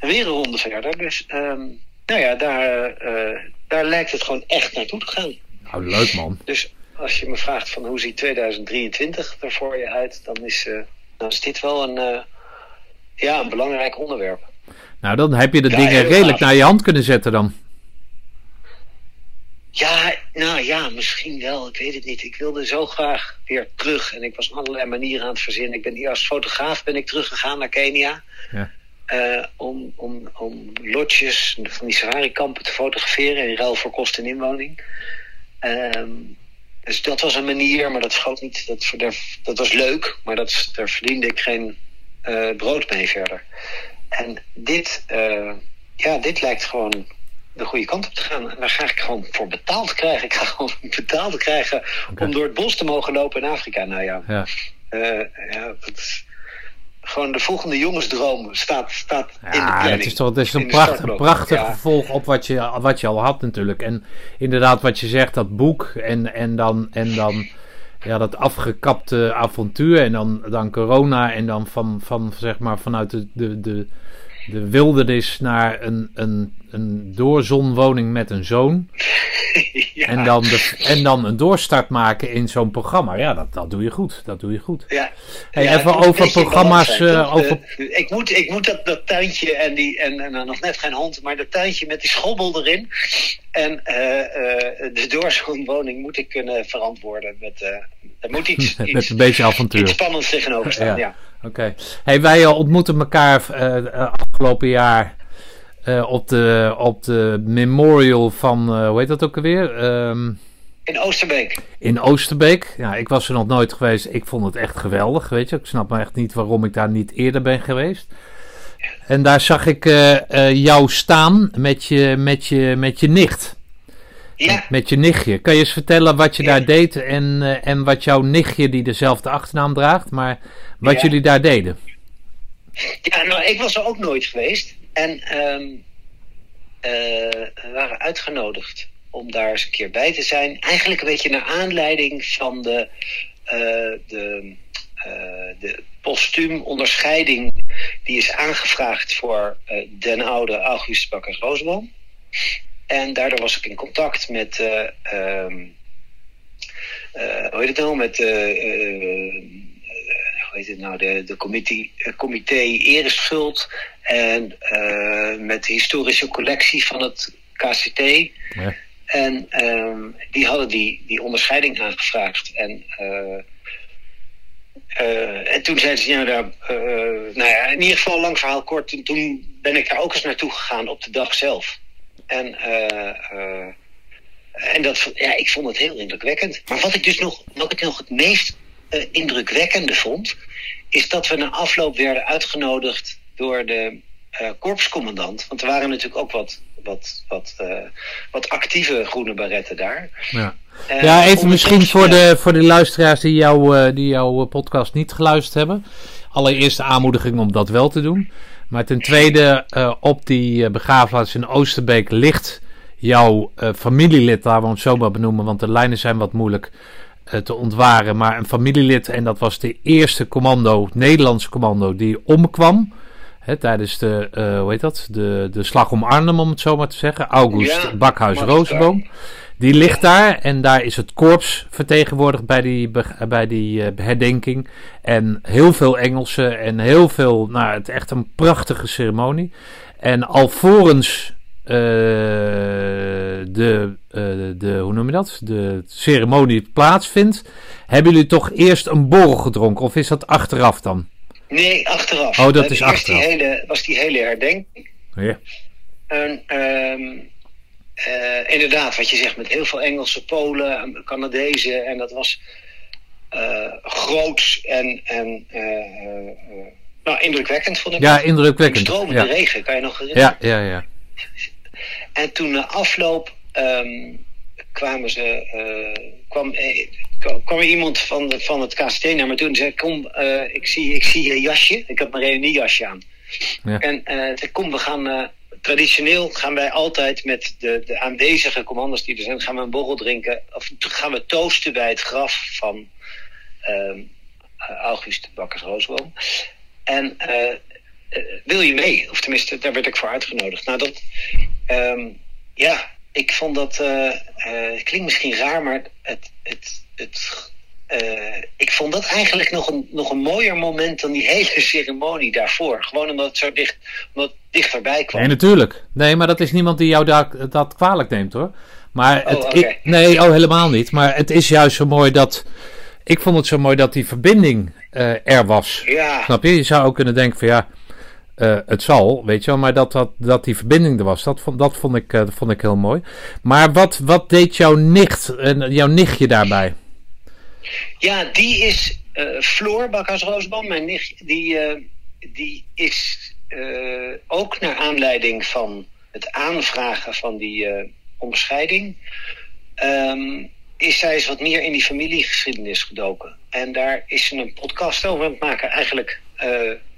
Weer een ronde verder. Dus... Um, nou ja, daar, uh, daar lijkt het gewoon echt naartoe te gaan. Nou, leuk man. Dus als je me vraagt van hoe ziet 2023 er voor je uit, dan is, uh, dan is dit wel een, ja, een belangrijk onderwerp. Nou, dan heb je de ja, dingen redelijk naar je hand kunnen zetten dan. Ja, nou ja, misschien wel. Ik weet het niet. Ik wilde zo graag weer terug. En ik was op allerlei manieren aan het verzinnen. Ik ben hier als fotograaf ben ik teruggegaan naar Kenia. Ja. Uh, om, om, om lotjes van die safari-kampen te fotograferen in ruil voor kosten en inwoning. Um, dus dat was een manier, maar dat schoot niet. Dat, dat, dat was leuk, maar dat, daar verdiende ik geen uh, brood mee verder. En dit, uh, ja, dit lijkt gewoon de goede kant op te gaan. En daar ga ik gewoon voor betaald krijgen. Ik ga [LAUGHS] gewoon betaald krijgen okay. om door het bos te mogen lopen in Afrika. Nou ja, ja. ja dat, gewoon de volgende jongensdroom staat, staat ja, in de planning. Het is toch het is een prachtig, prachtig ja. vervolg op wat je, wat je al had natuurlijk. En inderdaad wat je zegt, dat boek en, en dan... En dan ja, dat afgekapte avontuur en dan, dan corona en dan van, van zeg maar vanuit de, de, de, de wildernis naar een, een, een doorzonwoning met een zoon. [LAUGHS] ja. En, dan de, en dan een doorstart maken in zo'n programma. Ja, dat, dat doe je goed. Dat doe je goed. Ja. Hey, Ja, even over programma's. eh, over, De- ik, moet, ik moet dat, dat tuintje en, die, en, en nog net geen hond, maar dat tuintje met die schobbel erin. En eh, eh, de doorzoonwoning moet ik kunnen verantwoorden. Met, eh er moet iets, [LAUGHS] met iets, een beetje iets avontuur. spannends tegenover staan. Ja. Oké. Hey, wij eh, ontmoeten elkaar eh, eh, afgelopen jaar op, de, op de memorial van, hoe heet dat ook alweer? Ehm, In Oosterbeek. in Oosterbeek. Ja, ik was er nog nooit geweest. Ik vond het echt geweldig, weet je. Ik snap maar echt niet waarom ik daar niet eerder ben geweest. En daar zag ik jou staan met je, met, je, met je nicht. Ja, Met je nichtje. Kan je eens vertellen wat je Ja. daar deed en, eh, en wat jouw nichtje, die dezelfde achternaam draagt, maar wat Ja. jullie daar deden? ja nou, ik was er ook nooit geweest. En ehm, eh, we waren uitgenodigd om daar eens een keer bij te zijn. Eigenlijk een beetje naar aanleiding van de, eh, de, de postuum onderscheiding die is aangevraagd voor den oude August Bakkers Roosboom. En daardoor was ik in contact met, eh, ehm, eh, hoe heet het nou, met eh, hoe heet het nou, de, de comité, comité Ereschuld en met de historische collectie van het KCT. Ja. En ehm, die hadden die, die onderscheiding aangevraagd. En, en toen zeiden ze, ja, daar, eh, nou ja, in ieder geval lang verhaal kort. Toen, toen ben ik daar ook eens naartoe gegaan op de dag zelf. En, eh, eh, en dat, ja, ik vond het heel indrukwekkend. Maar wat ik dus nog, wat ik nog het meest eh, indrukwekkende vond, is dat we na afloop werden uitgenodigd door de eh, korpscommandant. Want er waren natuurlijk ook wat, wat, wat, eh, wat actieve groene baretten daar. Ja. Ja, even misschien voor de, voor de luisteraars die, jou, die jouw podcast niet geluisterd hebben. Allereerst de aanmoediging om dat wel te doen. Maar ten tweede, eh, op die eh, begraafplaats in Oosterbeek ligt jouw eh, familielid, laten we hem zo maar benoemen, want de lijnen zijn wat moeilijk te ontwaren. Maar een familielid, en dat was de eerste commando, Nederlandse commando, die omkwam. Hè, tijdens de, hoe heet dat? De, de slag om Arnhem, om het zo maar te zeggen. August Ja, Bakhuis Rozenboom. Die ligt daar en daar is het korps vertegenwoordigd bij die, bij die eh, herdenking. En heel veel Engelsen en heel veel, nou, het echt een prachtige ceremonie. En alvorens eh, de, eh, de, hoe noem je dat? De ceremonie plaatsvindt, hebben jullie toch eerst een borrel gedronken? Of is dat achteraf dan? Nee, achteraf. Oh, dat is achteraf. Die hele, was die hele herdenking. Ja. En, ehm, eh, inderdaad, wat je zegt, met heel veel Engelse, Polen, Canadezen. En dat was eh groots en, en eh, nou, indrukwekkend, vond ik. Ja, indrukwekkend. Stromende Ja. regen, kan je nog herinneren? Ja, ja, ja. En toen na afloop ehm, kwamen ze, kwam, eh, kwam er iemand van, de, van het KST naar me toe en zei: Kom, ik, zie, ik zie je jasje. Ik had mijn reuniejasje aan. Ja. En zei: Kom, we gaan. Traditioneel gaan wij altijd met de, de aanwezige commanders die er zijn, gaan we een borrel drinken. Of gaan we toosten bij het graf van eh, August Bakkers Roosboom. En eh, eh, wil je mee? Of tenminste, daar werd ik voor uitgenodigd. Nou, dat, ehm, ja, ik vond dat, eh, eh, het klinkt misschien raar, maar het, het, het, eh, ik vond dat eigenlijk nog een, nog een mooier moment dan die [LAUGHS] hele ceremonie daarvoor. Gewoon omdat het zo dicht, omdat het dichterbij kwam. Nee, natuurlijk. Nee, maar dat is niemand die jou daar, dat kwalijk neemt hoor. Maar het, Oh, oké. ik, nee, oh, helemaal niet. Maar het is juist zo mooi dat. Ik vond het zo mooi dat die verbinding eh, er was. Ja, Snap je? Je zou ook kunnen denken van ja, eh, het zal, weet je wel. Maar dat, dat, dat die verbinding er was, dat vond, dat vond, ik, dat vond ik heel mooi. Maar wat, wat deed jouw nicht en jouw nichtje daarbij? Ja die is eh Floor Bakhuis Roosboom, mijn nicht, die, eh, die is eh, ook naar aanleiding van het aanvragen van die onderscheiding. ehm, is zij eens wat meer in die familiegeschiedenis gedoken. En daar is ze een podcast over aan het maken. Eigenlijk,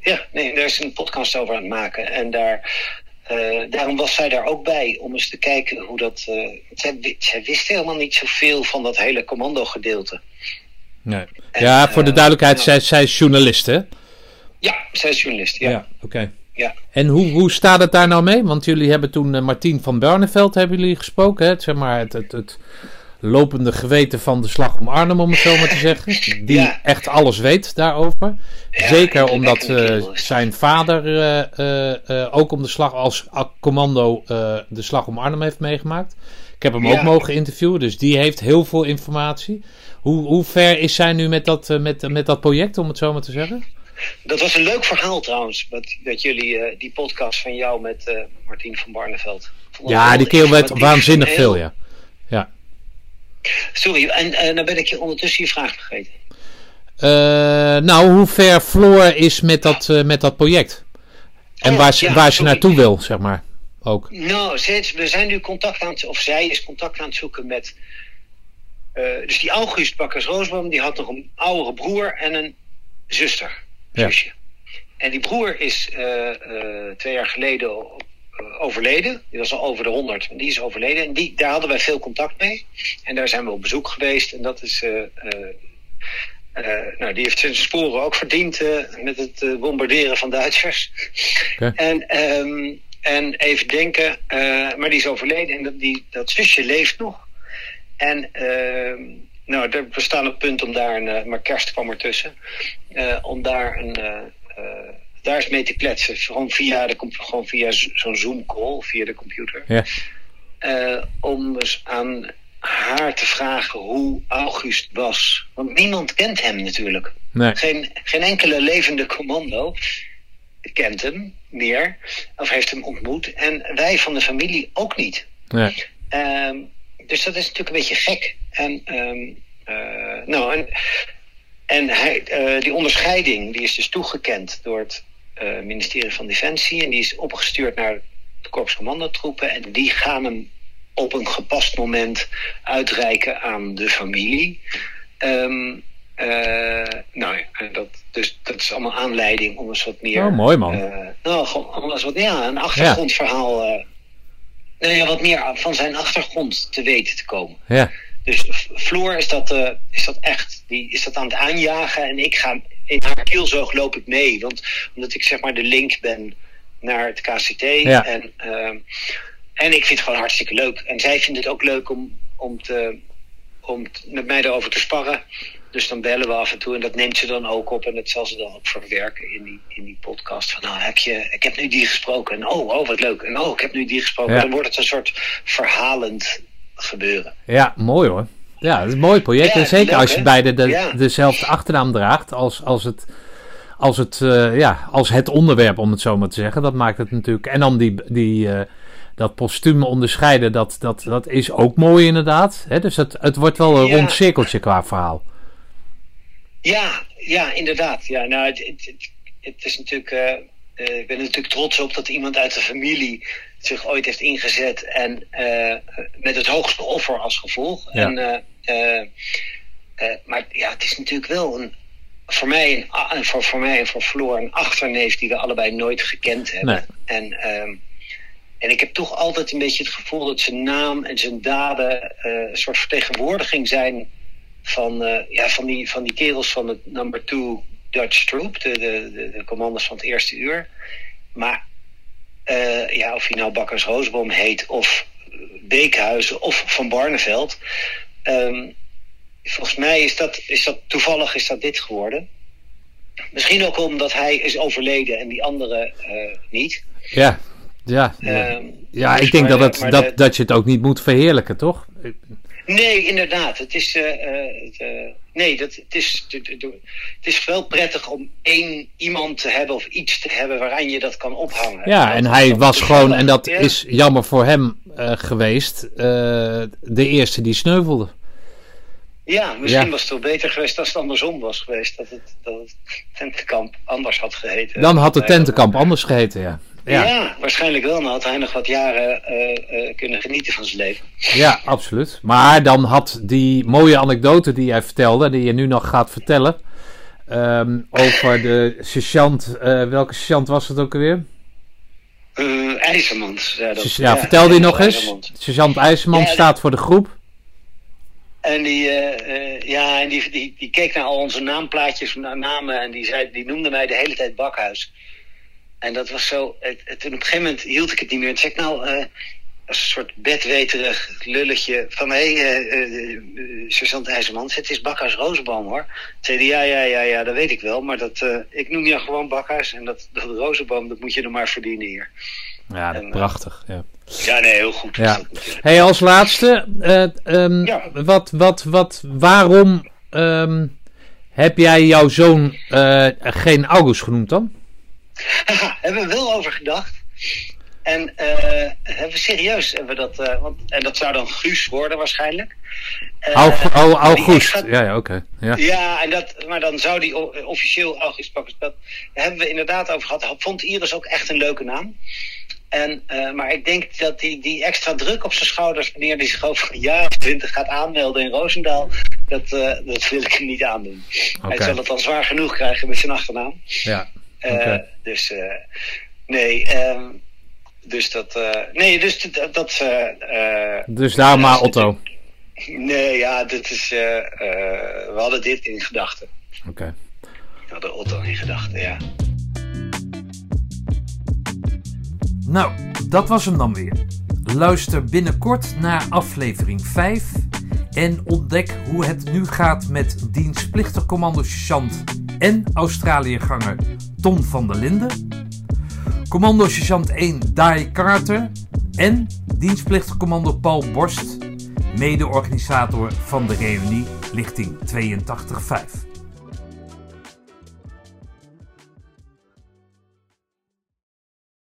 ja, nee, daar is een podcast over aan het maken. En daar, daarom was zij daar ook bij, om eens te kijken hoe dat... eh, zij, zij wist helemaal niet zoveel van dat hele commando-gedeelte. Nee. En, Ja, voor de eh, duidelijkheid, ja. zij, zij is journalist hè? Ja, zij is journalist, ja. oké. ja. En hoe, hoe staat het daar nou mee? Want jullie hebben toen uh, Martien van Barneveld hebben jullie gesproken. Hè? Zeg maar het, het, het lopende geweten van de slag om Arnhem, om het zo maar te zeggen. [LAUGHS] Die Ja. echt alles weet daarover. Ja, Zeker omdat eh, zijn vader ook om de slag als commando de slag om Arnhem heeft meegemaakt. Ik heb hem Ja. ook mogen interviewen, dus die heeft heel veel informatie. Hoe, hoe ver is zij nu met dat, eh, met, met dat project, om het zo maar te zeggen? Dat was een leuk verhaal trouwens, wat, dat jullie eh, die podcast van jou met eh Martien van Barneveld. Ja, die kerel weet informatief, waanzinnig veel, ja. Ja. Sorry, en eh nou ben ik je ondertussen je vraag vergeten. Nou, hoe ver Floor is met dat, met dat project? En Oh, waar ze, ja, waar ze naartoe wil, zeg maar. Ook. Nou, steeds, we zijn nu contact aan het, of zij is contact aan het zoeken met. Eh, dus die August Bakkers Roosboom, die had nog een oudere broer en een zuster, Ja. zusje. En die broer is eh, eh, twee jaar geleden overleden. Die was al over de honderd, maar die is overleden. En die, daar hadden wij veel contact mee. En daar zijn we op bezoek geweest. En dat is. nou, die heeft zijn sporen ook verdiend met het bombarderen van Duitsers. En, ehm, en even denken, maar die is overleden en dat, die, dat zusje leeft nog. En ehm, nou, er bestaan het punt om daar een, eh, maar kerst kwam ertussen, eh, om daar een, eh, daar eens mee te kletsen. Gewoon via, de, gewoon via zo- zo'n Zoom call, via de computer. Ja. Om eens aan haar te vragen hoe August was. Want niemand kent hem natuurlijk. Nee. Geen, geen enkele levende commando kent hem meer. Of heeft hem ontmoet. En wij van de familie ook niet. nee. Ehm, dus dat is natuurlijk een beetje gek. En, ehm, eh, nou, en, en hij, eh, die onderscheiding die is dus toegekend door het eh, ministerie van Defensie. En die is opgestuurd naar de korpscommandotroepen. En die gaan hem op een gepast moment uitreiken aan de familie. Ehm, eh, nou ja, dat, dus dat is allemaal aanleiding om eens wat meer. Oh, mooi man. nou, gewoon om eens wat, ja, een achtergrondverhaal. Ja, wat meer van zijn achtergrond te weten te komen. Ja. Dus Floor is dat, eh, is dat echt, die is dat aan het aanjagen en ik ga in haar kielzoog loop ik mee. Want omdat ik zeg maar de link ben naar het KCT Ja. en, ehm, en ik vind het gewoon hartstikke leuk. En zij vindt het ook leuk om, om, te, om met mij erover te sparren. Dus dan bellen we af en toe en dat neemt ze dan ook op en dat zal ze dan ook verwerken in die, in die podcast. Van nou heb je, ik heb nu die gesproken en oh, oh wat leuk. En oh, ik heb nu die gesproken. Ja. Dan wordt het een soort verhalend gebeuren. ja, mooi hoor. Ja, dat is een mooi project. Ja, en zeker leuk, als je beide de, Ja. dezelfde achternaam draagt als, als het. Als het, eh, ja, als het onderwerp, om het zo maar te zeggen. Dat maakt het natuurlijk. En dan die, die, eh, dat postuum onderscheiden, dat, dat, dat is ook mooi inderdaad. Hè? Dus het, het wordt wel een Ja. rond cirkeltje qua verhaal. Ja, ja, inderdaad. Ja, nou, het, het, het, is natuurlijk. eh, eh, ik ben er natuurlijk trots op dat iemand uit de familie zich ooit heeft ingezet en eh, met het hoogste offer als gevolg. Ja. En, maar ja, het is natuurlijk wel een, voor mij en voor, voor mij en voor Floor een achterneef die we allebei nooit gekend hebben. Nee. En, ehm, en ik heb toch altijd een beetje het gevoel dat zijn naam en zijn daden een soort vertegenwoordiging zijn van, eh, ja, van, die, van die kerels van het number two Dutch Troop, de, de, de, de commanders van het eerste uur. Maar eh, ja, of hij nou Bakkers Roosboom heet, of Beekhuizen, of Van Barneveld. ehm, volgens mij is dat, is dat toevallig is dat dit geworden. Misschien ook omdat hij is overleden en die andere eh, niet. Ja, ja. Ehm, ja dus ik denk maar dat, het, dat, de- dat je het ook niet moet verheerlijken, toch? Nee, inderdaad. Het is, eh, eh, eh, nee, dat, het, is, het is wel prettig om één iemand te hebben of iets te hebben waaraan je dat kan ophangen. Ja, Dat en hij was gewoon, en dat Ja. is jammer voor hem geweest, de eerste die sneuvelde. Ja, misschien Ja. was het wel beter geweest als het andersom was geweest. Dat het, dat het tentenkamp anders had geheten. Dan had het tentenkamp anders geheten, ja. Ja. Ja, waarschijnlijk wel. Dan had hij nog wat jaren eh, eh, kunnen genieten van zijn leven. ja, absoluut. Maar dan had die mooie anekdote die jij vertelde, die je nu nog gaat vertellen, ehm, over de sergeant, eh, welke sergeant was het ook alweer? IJzermans. zei dat. Ja, vertel die nog eens. IJzermans. Sergeant IJzerman Ja, staat voor de groep. En die, ja, en die, die, die keek naar al onze naamplaatjes, na- namen en die, zei, die noemde mij de hele tijd Bakhuis. En dat was zo. Het, het, op een gegeven moment hield ik het niet meer. Toen zei ik, nou, uh, als een soort bedweterig lulletje van hé, hey, uh, uh, sergeant IJzermans, het is Bakhuis Rozenboom hoor. Zei hij, ja, ja, ja, ja, dat weet ik wel, maar dat, uh, ik noem je gewoon Bakhuis en dat, dat Rozenboom, dat moet je er maar verdienen hier. Ja, en, prachtig. Ja. ja, nee, heel goed. Ja. Hey, als laatste, um, ja. wat, wat, wat, waarom um, heb jij jouw zoon geen August genoemd dan? [LAUGHS] hebben we wel over gedacht. En uh, hebben we serieus hebben we dat, uh, want, en dat zou dan Guus worden waarschijnlijk. Uh, Aug oh, August, gaat, ja, ja oké. Okay. Ja. ja, en dat, maar dan zou die officieel August pakken. Dat hebben we inderdaad over gehad. Vond Iris ook echt een leuke naam. En, uh, maar ik denk dat die, die extra druk op zijn schouders, wanneer hij zich over een jaar of twintig gaat aanmelden in Roosendaal, dat, uh, dat wil ik hem niet aandoen. Okay. Hij zal het al zwaar genoeg krijgen met zijn achternaam. Ja. Okay. Uh, dus nee, um, dus dat. Uh, nee, dus dat. dat uh, dus daar maar Otto. Nee, ja, dit is. Uh, we hadden dit in gedachten. Oké. Okay. We hadden Otto in gedachten, ja. Nou, dat was hem dan weer. Luister binnenkort naar aflevering 5 en ontdek hoe het nu gaat met dienstplichtig commando-sergeant en Australiëganger Tom van der Linden Commando Sergeant 1 Dai Carter en dienstplichtig commando Paul Borst, mede-organisator van de reunie Lichting 82.5.